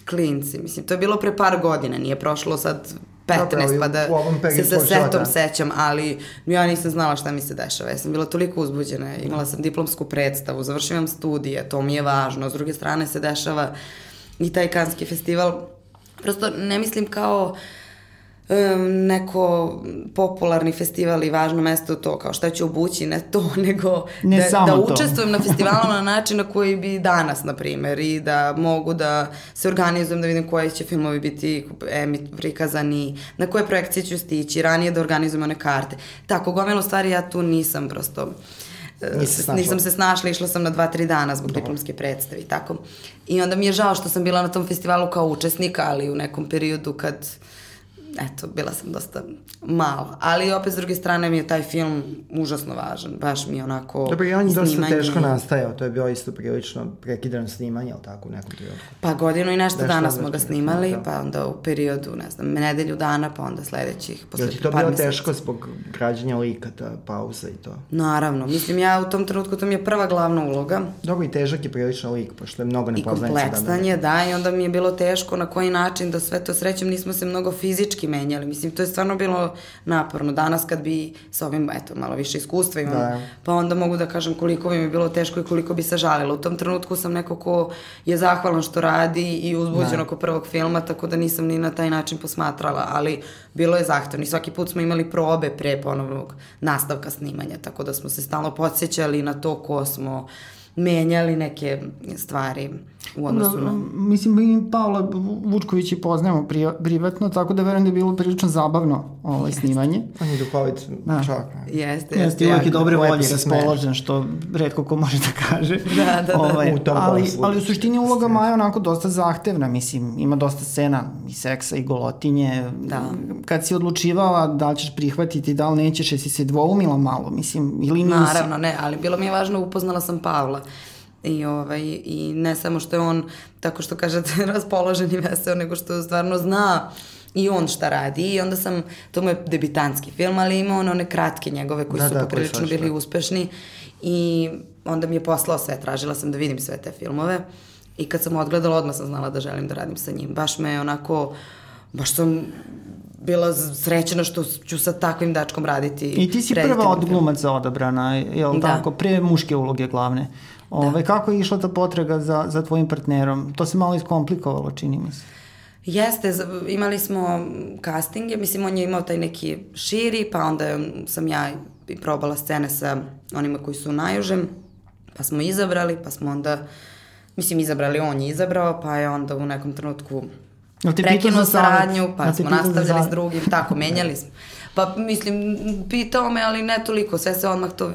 klinci. Mislim, to je bilo pre par godina, nije prošlo sad 15, pa da se sa setom sećam, ali ja nisam znala šta mi se dešava. Ja sam bila toliko uzbuđena, imala sam diplomsku predstavu, završavam studije, to mi je važno. S druge strane se dešava i taj kanski festival. Prosto ne mislim kao uh, neko popularni festival i važno mesto to, kao šta ću obući, ne to, nego ne da, da učestvujem na festivalu na način na koji bi danas, na primer, i da mogu da se organizujem, da vidim koji će filmovi biti emit, prikazani, na koje projekcije ću stići, ranije da organizujem one karte. Tako, gomelo stvari ja tu nisam prosto... Nisam, nisam se snašla, išla sam na dva, tri dana zbog diplomske predstave i tako. I onda mi je žao što sam bila na tom festivalu kao učesnika, ali u nekom periodu kad uh, eto, bila sam dosta mala. Ali opet s druge strane mi je taj film užasno važan. Baš mi je onako Dobro, i on je dosta teško nastajao. To je bio isto prilično prekidan snimanje, ali tako, u nekom periodu. Pa godinu i nešto dana smo ga snimali, da. pa onda u periodu, ne znam, nedelju dana, pa onda sledećih, posle par to bilo teško zbog građanja lika, ta pauza i to? Naravno. Mislim, ja u tom trenutku, to mi je prva glavna uloga. Dobro, i težak je prilično lik, pošto je mnogo nepoznanica. I kompleksan je, da, i onda mi je bilo teško na koji način da sve to srećem, nismo se mnogo fizički fizički menjali. Mislim, to je stvarno bilo naporno. Danas kad bi sa ovim, eto, malo više iskustva imam, da. pa onda mogu da kažem koliko bi mi bilo teško i koliko bi se žalila. U tom trenutku sam neko ko je zahvalan što radi i uzbuđen da. oko prvog filma, tako da nisam ni na taj način posmatrala, ali bilo je zahtevno i svaki put smo imali probe pre ponovnog nastavka snimanja, tako da smo se stalno podsjećali na to ko smo, menjali neke stvari u odnosu da, na... Mislim, mi Pavla Vučković i poznajemo privatno, tako da verujem da je bilo prilično zabavno ovaj snimanje. On je duhovit da. čak. Jeste, jeste. Jeste, i dobre volje raspoložen, što redko ko može da kaže. da, da, da. Ovaj, u tom ali, poslu. ali u suštini uloga Maja onako dosta zahtevna, mislim, ima dosta scena i seksa i golotinje. Da. Kad si odlučivala da li ćeš prihvatiti, da li nećeš, jesi se dvoumila malo, mislim, ili nisi? Naravno, ne, ali bilo mi je važno, upoznala sam Pavla. I, ovaj, I ne samo što je on, tako što kažete, raspoložen i veseo, nego što stvarno zna i on šta radi. I onda sam, to mu je debitanski film, ali ima on one kratke njegove koji da, su da, poprilično bili uspešni. I onda mi je poslao sve, tražila sam da vidim sve te filmove. I kad sam odgledala odmah sam znala da želim da radim sa njim. Baš me onako, baš sam bila srećena što ću sa takvim dačkom raditi. I ti si prva od glumaca odabrana, jel da. tako? Pre muške uloge glavne. Ove, da. Kako je išla ta potraga za, za tvojim partnerom? To se malo iskomplikovalo, čini mi se. Jeste, imali smo castinge, mislim on je imao taj neki širi, pa onda sam ja i probala scene sa onima koji su najužem, pa smo izabrali, pa smo onda, mislim izabrali, on je izabrao, pa je onda u nekom trenutku prekinuo saradnju, pa smo nastavljali s drugim, tako, menjali smo. Pa mislim, pitao me, ali ne toliko, sve se odmah to,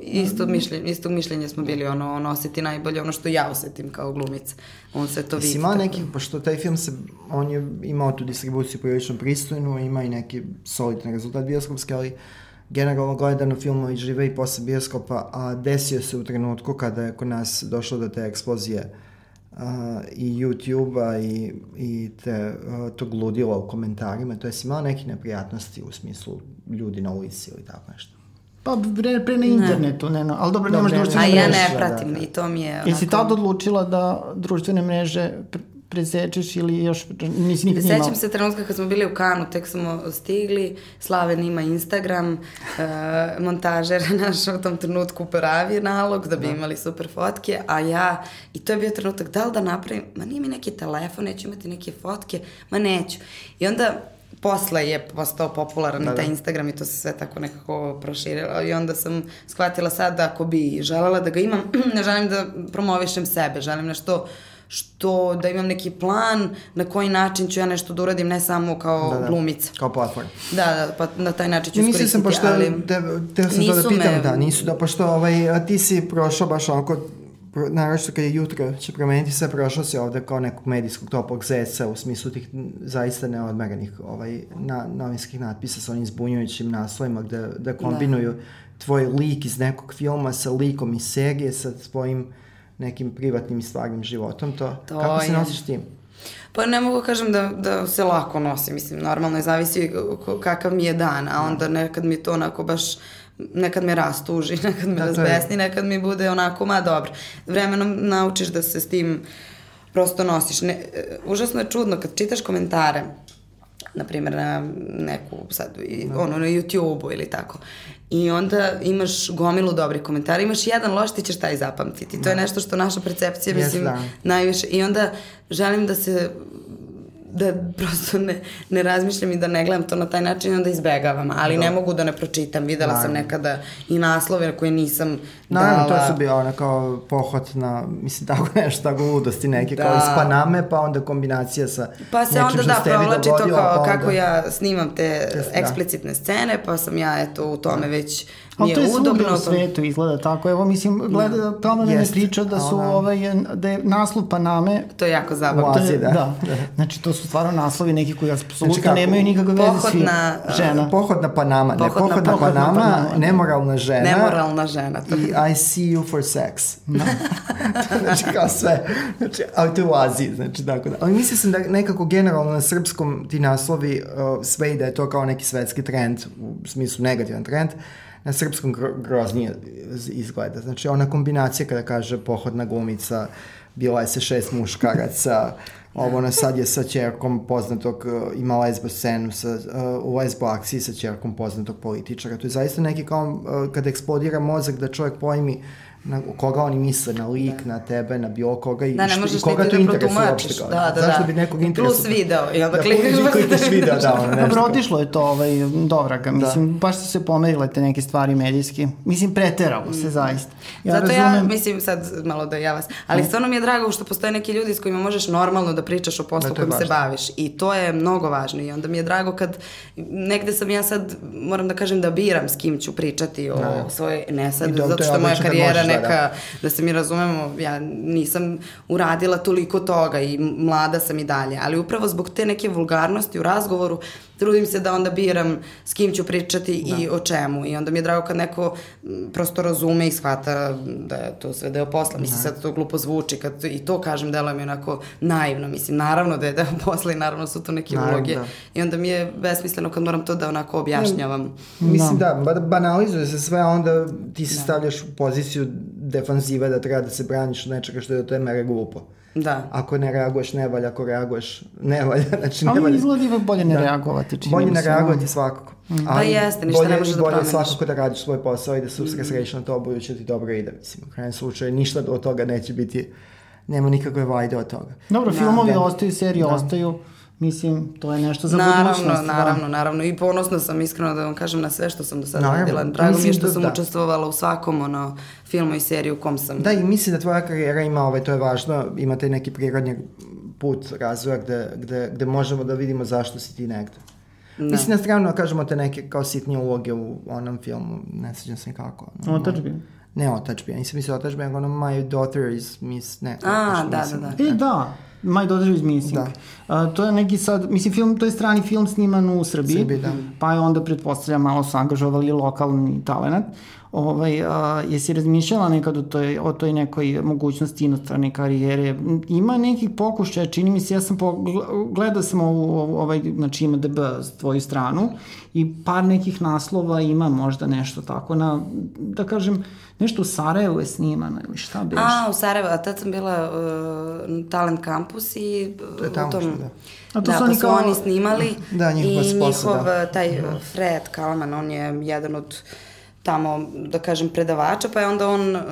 isto mišljenje, isto mišljenje smo bili, ono, on oseti najbolje ono što ja osetim kao glumica. On se to vidi. Ima neki, pošto taj film se, on je imao tu distribuciju prilično pristojnu, ima i neki solidan rezultat bioskopski, ali generalno gledano filmovi žive i posle bioskopa, a desio se u trenutku kada je kod nas došlo do te eksplozije uh, uh, i YouTube-a i, i te, uh, tog ludila u komentarima, to je si imao neke neprijatnosti u smislu ljudi na ulici ili tako nešto? Pa pre, pre na internetu, ne, ne no, ali dobro, nemaš društvene mreže. A ja ne pratim, da, da. i to mi je onako... Jesi tad odlučila da društvene mreže presečeš ili još nisi nikad? Sećam se trenutka kad smo bili u Kanu, tek smo stigli, Slaven ima Instagram, uh, montažer naš u tom trenutku pravi nalog da bi da. imali super fotke, a ja, i to je bio trenutak, da li da napravim, ma nije mi neki telefon, neću imati neke fotke, ma neću. I onda posle je postao popularan da, da. taj Instagram i to se sve tako nekako proširilo i onda sam shvatila sad da ako bi želela da ga imam, ne želim da promovišem sebe, želim nešto što da imam neki plan na koji način ću ja nešto da uradim, ne samo kao da, da. glumica. Kao platform. Da, da, pa na taj način ću iskoristiti, sam, pošto, ali... Te, te sam to da pitam, me... da, nisu da, pošto ovaj, a ti si prošao baš onako naravno kad je jutro će promeniti sve, prošao si ovde kao nekog medijskog toplog zeca u smislu tih zaista neodmerenih ovaj, na, novinskih natpisa sa onim zbunjujućim naslovima gde, da kombinuju da. tvoj lik iz nekog filma sa likom iz serije, sa tvojim nekim privatnim i stvarnim životom, to, to kako se nosiš tim? Pa ne mogu kažem da, da se lako nosim, mislim, normalno je zavisi kakav mi je dan, a onda nekad mi to onako baš nekad me rastuži, nekad me da, razbesni, nekad mi bude onako, ma dobro. Vremenom naučiš da se s tim prosto nosiš. Ne, užasno je čudno kad čitaš komentare, na primjer na neku sad, da. ono na YouTube-u ili tako. I onda imaš gomilu dobrih komentara, imaš jedan loš, ti ćeš taj zapamtiti. To je da. nešto što naša percepcija, yes, mislim, da. najviše. I onda želim da se da prosto ne, ne razmišljam i da ne gledam to na taj način, onda izbegavam, ali da. ne mogu da ne pročitam. Videla Naravno. sam nekada i naslove koje nisam Naravno, dala. to su bio ono kao pohod na, mislim, tako nešto, tako ludosti neke, da. kao iz Paname, pa onda kombinacija sa Pa se onda da provlači to kao pa onda... kako ja snimam te da. eksplicitne scene, pa sam ja eto u tome da. već Ali to je udobno. u svetu izgleda tako. Evo, mislim, gleda, da. tamo ne priča da su, Ona. ovaj, da je naslov Paname... To je jako zabavno. Je, da. da. Znači, to su stvarno naslovi neki koji apsolutno znači, nemaju nikakve veze svi. Na, žena. Pohod na Panama. Ne, pohod, na, pohod na Panama, Panama, nemoralna žena. Nemoralna žena. To. I, I see you for sex. Da. znači, kao sve. Znači, ali to je u Aziji, znači, tako da. Ali mislim sam da nekako generalno na srpskom ti naslovi uh, sve i da je to kao neki svetski trend, u smislu negativan trend, na srpskom groznije izgleda. Znači, ona kombinacija kada kaže pohodna glumica, bila je se šest muškaraca, ovo ona sad je sa čerkom poznatog, uh, ima lesbo scenu sa, uh, u lesbo akciji sa čerkom poznatog političara. To je zaista neki kao uh, kada eksplodira mozak da čovjek pojmi na koga oni misle, na lik, da. na tebe, na bilo koga i, da, ne možeš i koga to da interesuje uopšte. Kao, da, da, Zašto da. bi nekog interesuje? Plus video, i onda da, klikaš pa klikaš video, da, ono nešto. Dobro, otišlo je to ovaj, dobraga, mislim, da. baš su se pomerile te neke stvari medijski. Mislim, preteralo se zaista. Ja Zato razumem... ja, mislim, sad malo da ja vas, ali stvarno mi je drago što postoje neki ljudi s kojima možeš normalno da pričaš o poslu da, kojim se baviš i to je mnogo važno i onda mi je drago kad negde sam ja sad, moram da kažem da biram s kim ću pričati o da. svojoj, ne sad, zato što moja karijera da neka, da, da se mi razumemo, ja nisam uradila toliko toga i mlada sam i dalje, ali upravo zbog te neke vulgarnosti u razgovoru trudim se da onda biram s kim ću pričati da. i o čemu i onda mi je drago kad neko prosto razume i shvata da je to sve deo posla, mislim da. sad to glupo zvuči kad i to kažem delo mi onako naivno, mislim naravno da je deo posla i naravno su to neke naravno, uloge da. i onda mi je besmisleno kad moram to da onako objašnjavam. Mislim da, da banalizuje se sve, onda ti se da. stavljaš u poziciju defanzive da treba da se braniš od nečega što je do te mere glupo. Da. Ako ne reaguješ, ne valja, ako reaguješ, ne valja. Znači, ne Ali valja. izgleda bolje ne da. reagovati. Čini bolje ne reagovati svakako. Mm. Pa jeste, ništa bolje, ne možeš da promeniš. Bolje svakako da radiš svoj posao i da se usresreš na to, budući da ti dobro ide. Mislim, u krajem slučaju, ništa od toga neće biti, nema nikakve vajde od toga. Dobro, da, filmovi da. ostaju, serije da. ostaju. Mislim, to je nešto za naravno, budućnost. Naravno, naravno, naravno. I ponosna sam iskreno da vam kažem na sve što sam do sada radila. Drago mi je što da, sam da. učestvovala u svakom ono, filmu i seriju u kom sam. Da, i mislim da tvoja karijera ima, ovaj, to je važno, imate neki prirodni put razvoja gde, gde, gde možemo da vidimo zašto si ti negde. Da. Mislim, na stranu kažemo te neke kao sitnije uloge u onom filmu, ne sjećam se kako. No, Otačbi. Ne otačbi, ja nisam mislio otačbi, nego ono My Daughter is Miss, ne. A, da, da, da. E, da, Daughter is Missing. Da. Uh, to je neki sad, mislim, film, to je strani film sniman u Srbiji, Srbiji da. pa je onda, pretpostavljam, malo su angažovali lokalni talent. Ovaj, a, jesi razmišljala nekad o toj, o toj nekoj mogućnosti inostrane karijere? Ima nekih pokušaja, čini mi se, ja sam po, gledao sam ovu, ovaj, znači ima DB tvoju stranu i par nekih naslova ima možda nešto tako na, da kažem, nešto u Sarajevu je snimano ili šta biš? A, u Sarajevu, a tad sam bila uh, Talent Campus i to je tamo u tom... Da. A to da, su oni pa su kao... oni snimali da, njihov i njihov, da. taj da. Fred Kalman, on je jedan od tamo, da kažem, predavača, pa je onda on uh,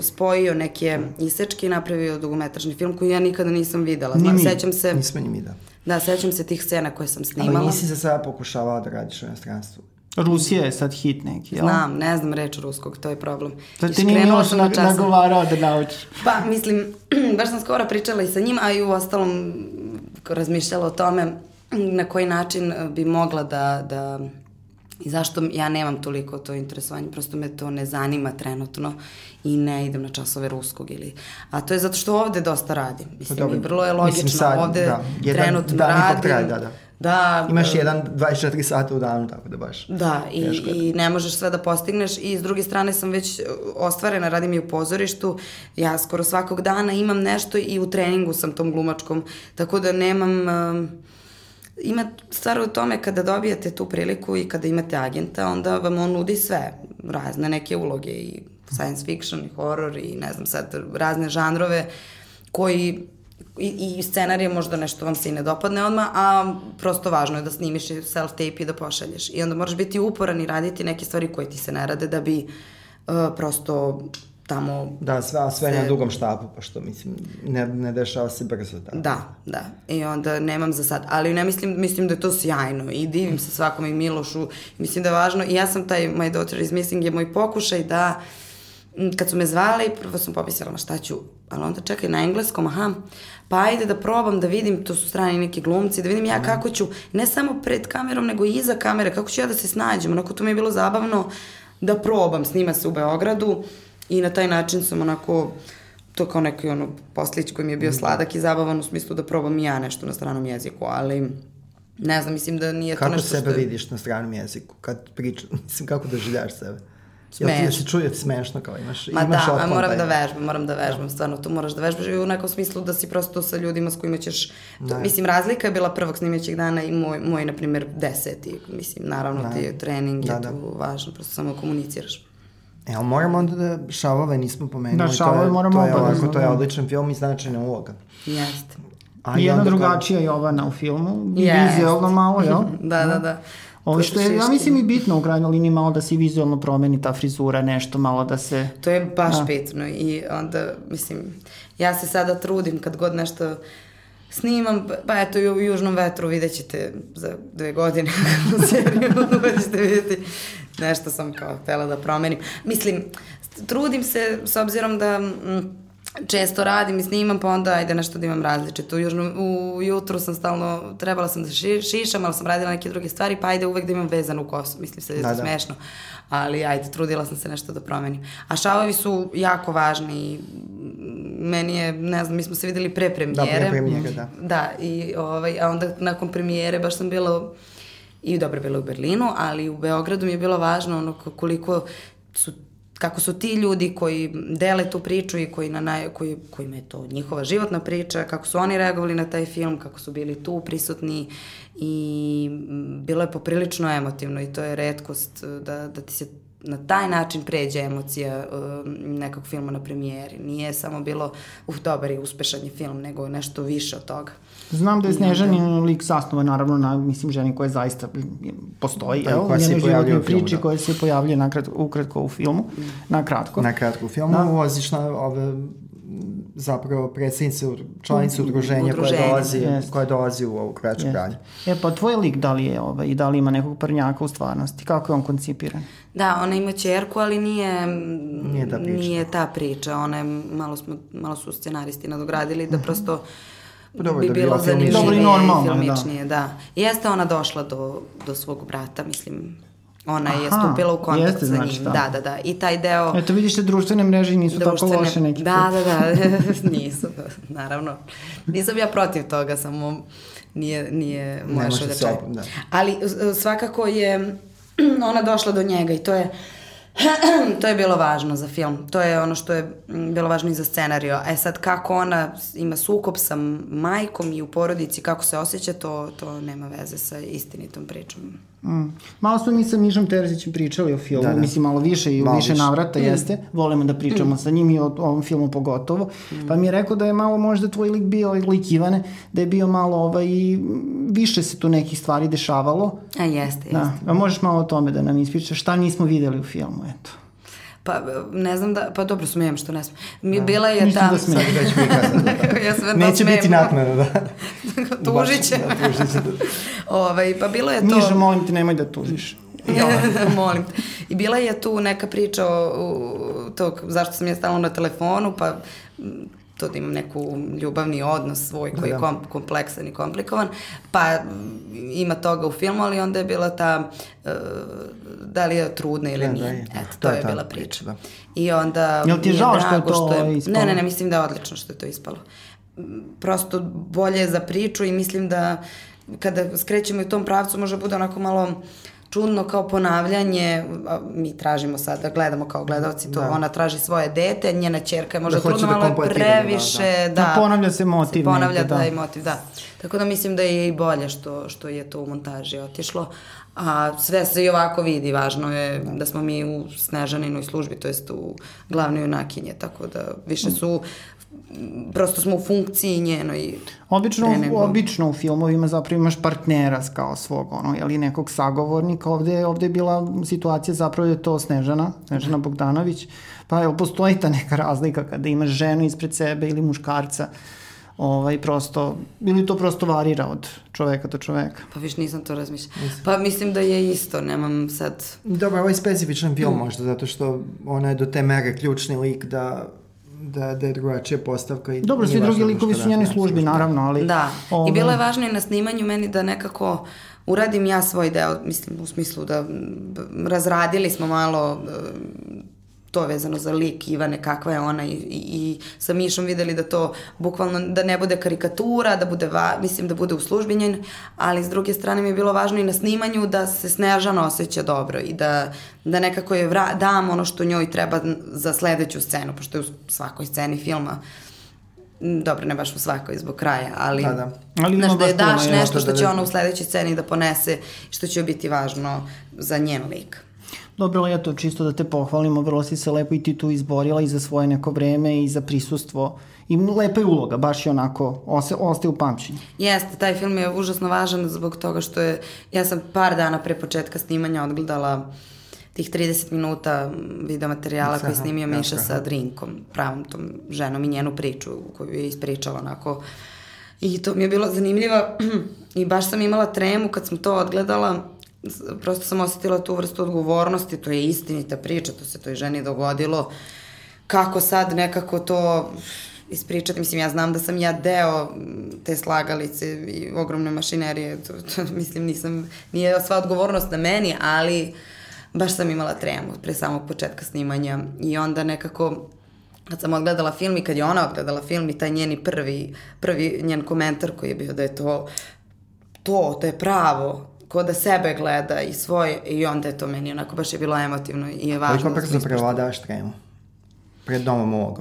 spojio neke isečke i napravio dugometražni film koji ja nikada nisam videla. Znam, sećam se... Nismo ni mi, da. Da, sećam se tih scena koje sam snimala. Ali nisi za sada pokušavala da radiš u inostranstvu? Rusija je sad hit neki, jel? Znam, ne znam reč ruskog, to je problem. To ti nije Miloš na, nagovarao da naučiš. Pa, mislim, baš sam skoro pričala i sa njim, a i u ostalom razmišljala o tome na koji način bi mogla da, da I zašto ja nemam toliko to interesovanje, prosto me to ne zanima trenutno i ne idem na časove ruskog ili... A to je zato što ovde dosta radim. Mislim, Dobro, i vrlo je logično, mislim, sad, ovde da, jedan trenutno dan radim. Traje, da, da. Da. Imaš uh, jedan 24 sata u danu, tako da baš. Da, i, i ne možeš sve da postigneš i s druge strane sam već ostvarena, radim i u pozorištu, ja skoro svakog dana imam nešto i u treningu sam tom glumačkom, tako da nemam... Uh, ima stvar u tome kada dobijate tu priliku i kada imate agenta, onda vam on nudi sve, razne neke uloge i science fiction i horror i ne znam sad, razne žanrove koji i, i scenarije možda nešto vam se i ne dopadne odmah, a prosto važno je da snimiš self-tape i da pošalješ. I onda moraš biti uporan i raditi neke stvari koje ti se ne rade da bi uh, prosto tamo... Da, sve, sve se... na dugom štapu, pošto mislim, ne, ne dešava se brzo. Da. da, da. I onda nemam za sad. Ali ne mislim, mislim da je to sjajno i divim se svakom i Milošu. Mislim da je važno. I ja sam taj My Daughter is Missing je moj pokušaj da kad su me zvali, prvo sam popisala ma šta ću, ali onda čekaj na engleskom, aha, pa ajde da probam da vidim, to su strani neki glumci, da vidim ja kako ću, ne samo pred kamerom, nego i iza kamere, kako ću ja da se snađem, onako to mi je bilo zabavno da probam, snima se u Beogradu, I na taj način sam onako to kao neki ono poslić koji mi je bio mhm. sladak i zabavan u smislu da probam i ja nešto na stranom jeziku, ali ne znam, mislim da nije kako to nešto što... Kako sebe vidiš na stranom jeziku? Kad pričam, mislim, kako doživljaš sebe? Smešno. Jel ti se čuje smešno kao imaš, Ma imaš da, a moram taj... da vežbam, moram da vežbam, stvarno to moraš da vežbaš i u nekom smislu da si prosto sa ljudima s kojima ćeš, to, mislim razlika je bila prvog snimećeg dana i moj, moj na primjer deseti, mislim naravno da. ti trening da, je da. tu važno, prosto samo komuniciraš. Evo, moramo onda da Šavove nismo pomenuli. Da, Šavove moramo to je, ovako, to je da. odličan film i značajna uloga. Jeste. A I jedna drugačija kao... Jovana u filmu, vizualno malo, jel? da, da, da. Ovo što je, ja mislim i bitno u krajnjoj liniji malo da se vizualno promeni ta frizura, nešto malo da se... To je baš da. bitno i onda, mislim, ja se sada trudim kad god nešto snimam, pa eto i u Južnom vetru vidjet ćete za dve godine seriju, pa ćete vidjeti nešto sam kao htela da promenim. Mislim, trudim se s obzirom da mm, često radim i snimam, pa onda ajde nešto da imam različito. U, južno, u jutru sam stalno, trebala sam da ši, šišam, ali sam radila neke druge stvari, pa ajde uvek da imam vezanu kosu. Mislim se da je da, da. smešno. Ali ajde, trudila sam se nešto da promenim. A šavovi su jako važni i meni je, ne znam, mi smo se videli pre premijere. Da, pre premijere, da. Da, i ovaj, a onda nakon premijere baš sam bila i dobro bila u Berlinu, ali u Beogradu mi je bilo važno ono koliko su kako su ti ljudi koji dele tu priču i koji na naj, koji, kojima je to njihova životna priča, kako su oni reagovali na taj film, kako su bili tu prisutni i bilo je poprilično emotivno i to je redkost da, da ti se na taj način pređe emocija uh, nekog filma na premijeri. Nije samo bilo, uh, dobar i uspešan je film, nego nešto više od toga. Znam da je Snežanin lik zasnovan naravno na, mislim, ženi koja zaista postoji, da, evo, koja se pojavljuje u filmu, priči da. koja se pojavljuje nakratko, ukratko u filmu, mm. na kratko. Na kratko u filmu, da. ulaziš na ove zapravo predsjednice, članice udruženja koja dolazi, jest. koja dolazi u ovu kraću kralje. E pa tvoj lik da li je ovaj, i da li ima nekog prnjaka u stvarnosti? Kako je on koncipiran? Da, ona ima čerku, ali nije, nije, ta, priča. nije ta priča. Ona je, malo, smo, malo su scenaristi nadogradili da mhm. prosto pa Dobro, bi da bilo zanimljivije i filmičnije. Da. da. Jeste ona došla do, do svog brata, mislim, Ona Aha, je stupila u kontakt jeste, sa znači, njim. Da. da, da, I taj deo... Eto vidiš te društvene mreže nisu društvene, tako loše neki Da, da, da, nisu, naravno. Nisam ja protiv toga, samo nije, nije moja šolja da. Ali svakako je ona došla do njega i to je to je bilo važno za film. To je ono što je bilo važno i za scenario. E sad, kako ona ima sukob sa majkom i u porodici, kako se osjeća, to, to nema veze sa istinitom pričom. Mm. Malo smo mi sa Mišom Terzićem pričali o filmu, da, da. mislim malo više i u više, više navrata mm. jeste. Volimo da pričamo mm. sa njim i o, o ovom filmu pogotovo. Mm. Pa mi je rekao da je malo možda tvoj lik bio, lik Ivane, da je bio malo ovaj, više se tu nekih stvari dešavalo. A jeste, da. jeste. A možeš malo o tome da nam ispričaš šta nismo videli u filmu, eto. Pa, ne znam da, pa dobro smijem što ne smijem. Mi, da. bila je ta... da smijem. Već mi da. ja sve Neće smijem. biti naknada, da. tužit će. Da, tužit će. Da. ovaj, pa bilo je to... Mižo, molim te, nemoj da tužiš. Ja, molim te. I bila je tu neka priča o, o tog, zašto sam ja stalno na telefonu, pa to da imam neku ljubavni odnos svoj koji da. je kom, kompleksan i komplikovan, pa ima toga u filmu, ali onda je bila ta uh, da li je trudna ili da, nije. Da, je. Eto, to, to je, je bila priča. Da. I onda Jel ti je žao što je to što je, ispalo? Ne, ne, ne, mislim da je odlično što je to ispalo. Prosto bolje za priču i mislim da kada skrećemo u tom pravcu može bude onako malo uh, čudno kao ponavljanje, mi tražimo sad da gledamo kao gledalci to, da. ona traži svoje dete, njena čerka je možda da trudno, da malo da, previše, da, da. da. ponavlja se motiv. Se ponavlja da. taj motiv, da. Tako da mislim da je i bolje što, što je to u montaži otišlo, a sve se i ovako vidi, važno je da, da smo mi u Snežaninoj službi, to jest u glavnoj junakinje, tako da više su prosto smo u funkciji njenoj. Obično, nego... obično u filmovima zapravo imaš partnera kao svog, ono, jeli nekog sagovornika. Ovde, ovde je bila situacija zapravo da je to Snežana, Snežana Bogdanović. Pa evo, postoji ta neka razlika kada imaš ženu ispred sebe ili muškarca ovaj, prosto, ili to prosto varira od čoveka do čoveka. Pa viš, nisam to razmišljala. Pa mislim da je isto, nemam sad... Dobro, ovo je specifičan film mm. možda, zato što ona je do te mere ključni lik da da, da je drugačija postavka. I Dobro, svi drugi likovi su njeni službi, naravno, ali... Da, ove... i bilo je važno i na snimanju meni da nekako uradim ja svoj deo, mislim, u smislu da razradili smo malo to vezano za lik Ivane, kakva je ona i, i, i sa Mišom videli da to bukvalno, da ne bude karikatura, da bude, va, mislim da bude uslužbinjen, ali s druge strane mi je bilo važno i na snimanju da se Snežana osjeća dobro i da, da nekako je vra, dam ono što njoj treba za sledeću scenu, pošto je u svakoj sceni filma dobro, ne baš u svakoj zbog kraja, ali, da, da. ali znaš, da je daš nešto što će ona u sledećoj sceni da ponese, što će biti važno za njen lik. Dobro leto, čisto da te pohvalimo, vrlo si se lepo i ti tu izborila i za svoje neko vreme i za prisustvo. I lepa je uloga, baš je onako, ose, ostaje u pamćenju. Jeste, taj film je užasno važan zbog toga što je, ja sam par dana pre početka snimanja odgledala tih 30 minuta video materijala koji je snimio Miša sa Drinkom, pravom tom ženom i njenu priču koju je ispričala onako. I to mi je bilo zanimljivo i baš sam imala tremu kad sam to odgledala, prosto sam osetila tu vrstu odgovornosti, to je istinita priča, to se toj ženi dogodilo, kako sad nekako to ispričati, mislim, ja znam da sam ja deo te slagalice i ogromne mašinerije, to, to, mislim, nisam, nije sva odgovornost na meni, ali baš sam imala tremu pre samog početka snimanja i onda nekako kad sam odgledala film i kad je ona odgledala film i taj njeni prvi, prvi njen komentar koji je bio da je to to, to je pravo, ko da sebe gleda i svoje, i onda je to meni onako baš je bilo emotivno i je važno. Koliko brzo prevladaš tremu? pred domom ovog,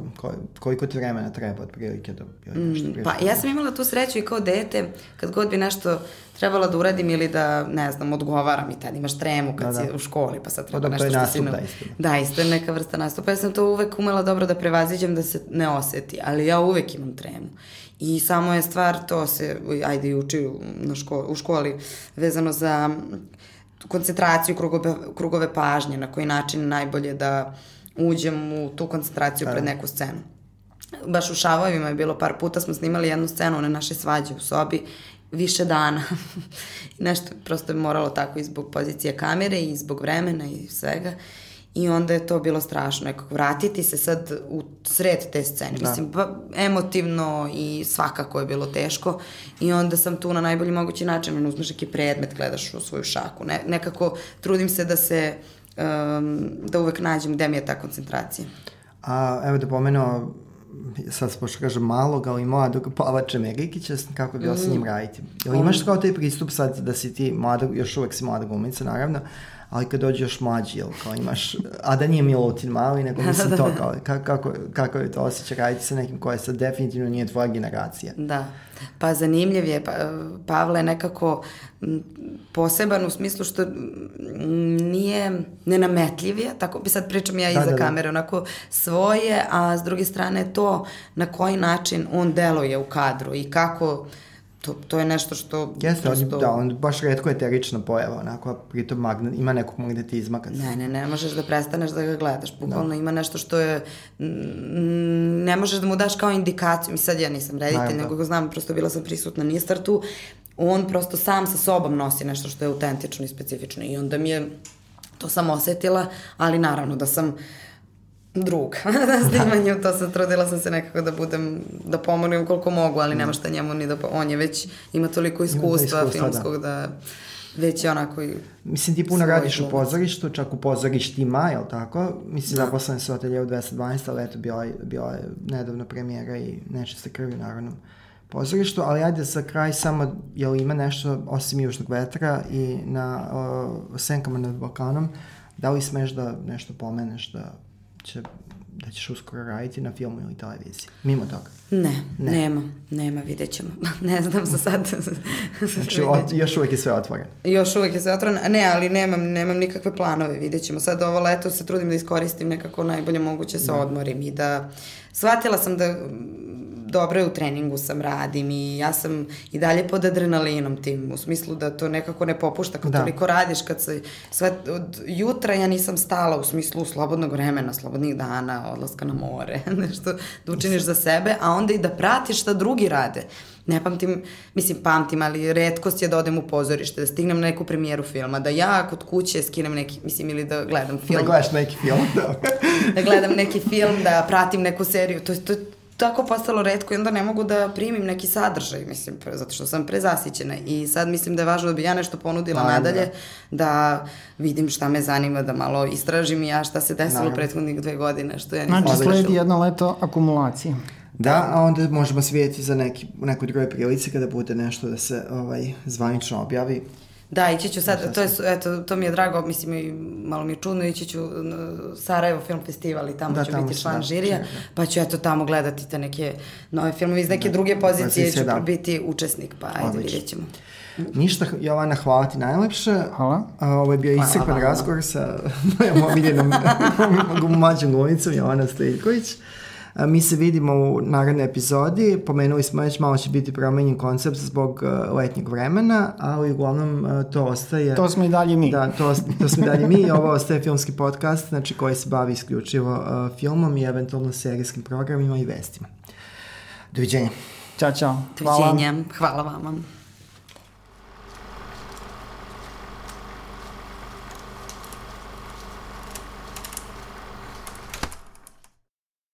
koliko ti vremena treba otprilike da joj nešto mm, Pa ja sam imala tu sreću i kao dete, kad god bi nešto trebala da uradim ili da, ne znam, odgovaram i tad imaš tremu kad da, si da. u školi, pa sad treba pa, da, nešto što si... Da, isto. Da, isto je neka vrsta nastupa. Ja sam to uvek umela dobro da prevaziđem da se ne oseti, ali ja uvek imam tremu. I samo je stvar, to se, ajde i uči na ško, u školi, vezano za koncentraciju, krugove, krugove pažnje, na koji način najbolje da uđem u tu koncentraciju pred neku scenu. Baš u Šavojima je bilo par puta, smo snimali jednu scenu na naše svađe u sobi, više dana. Nešto prosto je moralo tako i zbog pozicije kamere i zbog vremena i svega. I onda je to bilo strašno, nekako vratiti se sad u sred te scene. Da. Mislim, ba, emotivno i svakako je bilo teško. I onda sam tu na najbolji mogući način, uzmeš neki predmet, gledaš u svoju šaku. Ne, nekako trudim se da se uh, um, da uvek nađem gde mi je ta koncentracija. A evo da pomenuo sad pošto kažem malog, ali mladog Pavla Čemerikića, kako bi mm. sa njim raditi. Jel imaš kao taj pristup sad da si ti mlada, još uvek si mlada glumica, naravno, ali kad dođe još mlađi, jel, kao imaš, a da nije Milutin mali, nego mislim to, kao, kako, kako je to osjećaj raditi sa nekim koja sad definitivno nije tvoja generacija. Da, pa zanimljiv je, pa, Pavle je nekako poseban u smislu što nije nenametljiv je, tako bi sad pričam ja da, iza da, da. kamere, onako svoje, a s druge strane to na koji način on deluje u kadru i kako to, to je nešto što... Jeste, prosto... on, da, on baš redko eterična pojava, onako, pritom magnet, ima nekog magnetizma. Kad... Ne, ne, ne možeš da prestaneš da ga gledaš, bukvalno da. ima nešto što je... Ne možeš da mu daš kao indikaciju, mi sad ja nisam reditelj, nego ga znam, prosto bila sam prisutna na startu, on prosto sam sa sobom nosi nešto što je autentično i specifično i onda mi je to sam osetila, ali naravno da sam drug na snimanju, to sam trudila sam se nekako da budem, da pomognem koliko mogu, ali nema šta njemu ni da, on je već, ima toliko iskustva, ima da iskustva filmskog da. da već je onako i... Mislim, ti puno radiš u pozorištu, čak u pozorištima, je li tako? Mislim, da. zaposlen atelje u 212, ali eto, bila je, bila je nedavno premijera i nečiste krvi, naravno pozorištu, ali ajde za kraj samo, je li ima nešto osim Južnog vetra i na o, Senkama nad Balkanom, da li smeš da nešto pomeneš da će da ćeš uskoro raditi na filmu ili televiziji? Mimo toga? Ne, ne. nema, nema, vidjet ćemo. ne znam za sad. znači, od, još uvek je sve otvoreno? Još uvek je sve otvoreno, ne, ali nemam, nemam nikakve planove, vidjet ćemo. Sad ovo leto se trudim da iskoristim nekako najbolje moguće sa da. odmorim i da shvatila sam da dobro je u treningu sam radim i ja sam i dalje pod adrenalinom tim, u smislu da to nekako ne popušta kad da. toliko radiš, kad se sve od jutra ja nisam stala u smislu slobodnog vremena, slobodnih dana, odlaska na more, nešto da učiniš za sebe, a onda i da pratiš šta drugi rade. Ne pamtim, mislim pamtim, ali redkost je da odem u pozorište, da stignem na neku premijeru filma, da ja kod kuće skinem neki, mislim, ili da gledam film. Da gledaš neki film, da. da gledam neki film, da pratim neku seriju, to, to, tako postalo redko i onda ne mogu da primim neki sadržaj, mislim, zato što sam prezasićena i sad mislim da je važno da bi ja nešto ponudila Ajde. nadalje, da vidim šta me zanima, da malo istražim i ja šta se desilo u prethodnih dve godine, što ja nisam Znači, sledi jedno leto akumulacije. Da, a onda možemo se vidjeti za neki, nekoj drugoj prilici kada bude nešto da se ovaj, zvanično objavi. Da, ići ću sad, to, je, eto, to mi je drago, mislim, i malo mi je čudno, ići ću na Sarajevo film festival i tamo da, ću tamo biti član da, žirija, da. pa ću eto tamo gledati te neke nove filmove iz neke da, druge pozicije, ću da. biti učesnik, pa ajde, vidjet ćemo. Ništa, Jovana, hvala ti najlepše. Hvala. A, ovo je bio iscrpan razgovor sa mojom omiljenom mlađom glumicom, Jovana Stojković. Mi se vidimo u narednoj epizodi, pomenuli smo već malo će biti promenjen koncept zbog letnjeg vremena, ali uglavnom to ostaje... To smo i dalje mi. Da, to, to smo i dalje mi i ovo ostaje filmski podcast, znači koji se bavi isključivo uh, filmom i eventualno serijskim programima i vestima. Doviđenja. Ćao, čao. Doviđenja. Hvala, Hvala vama.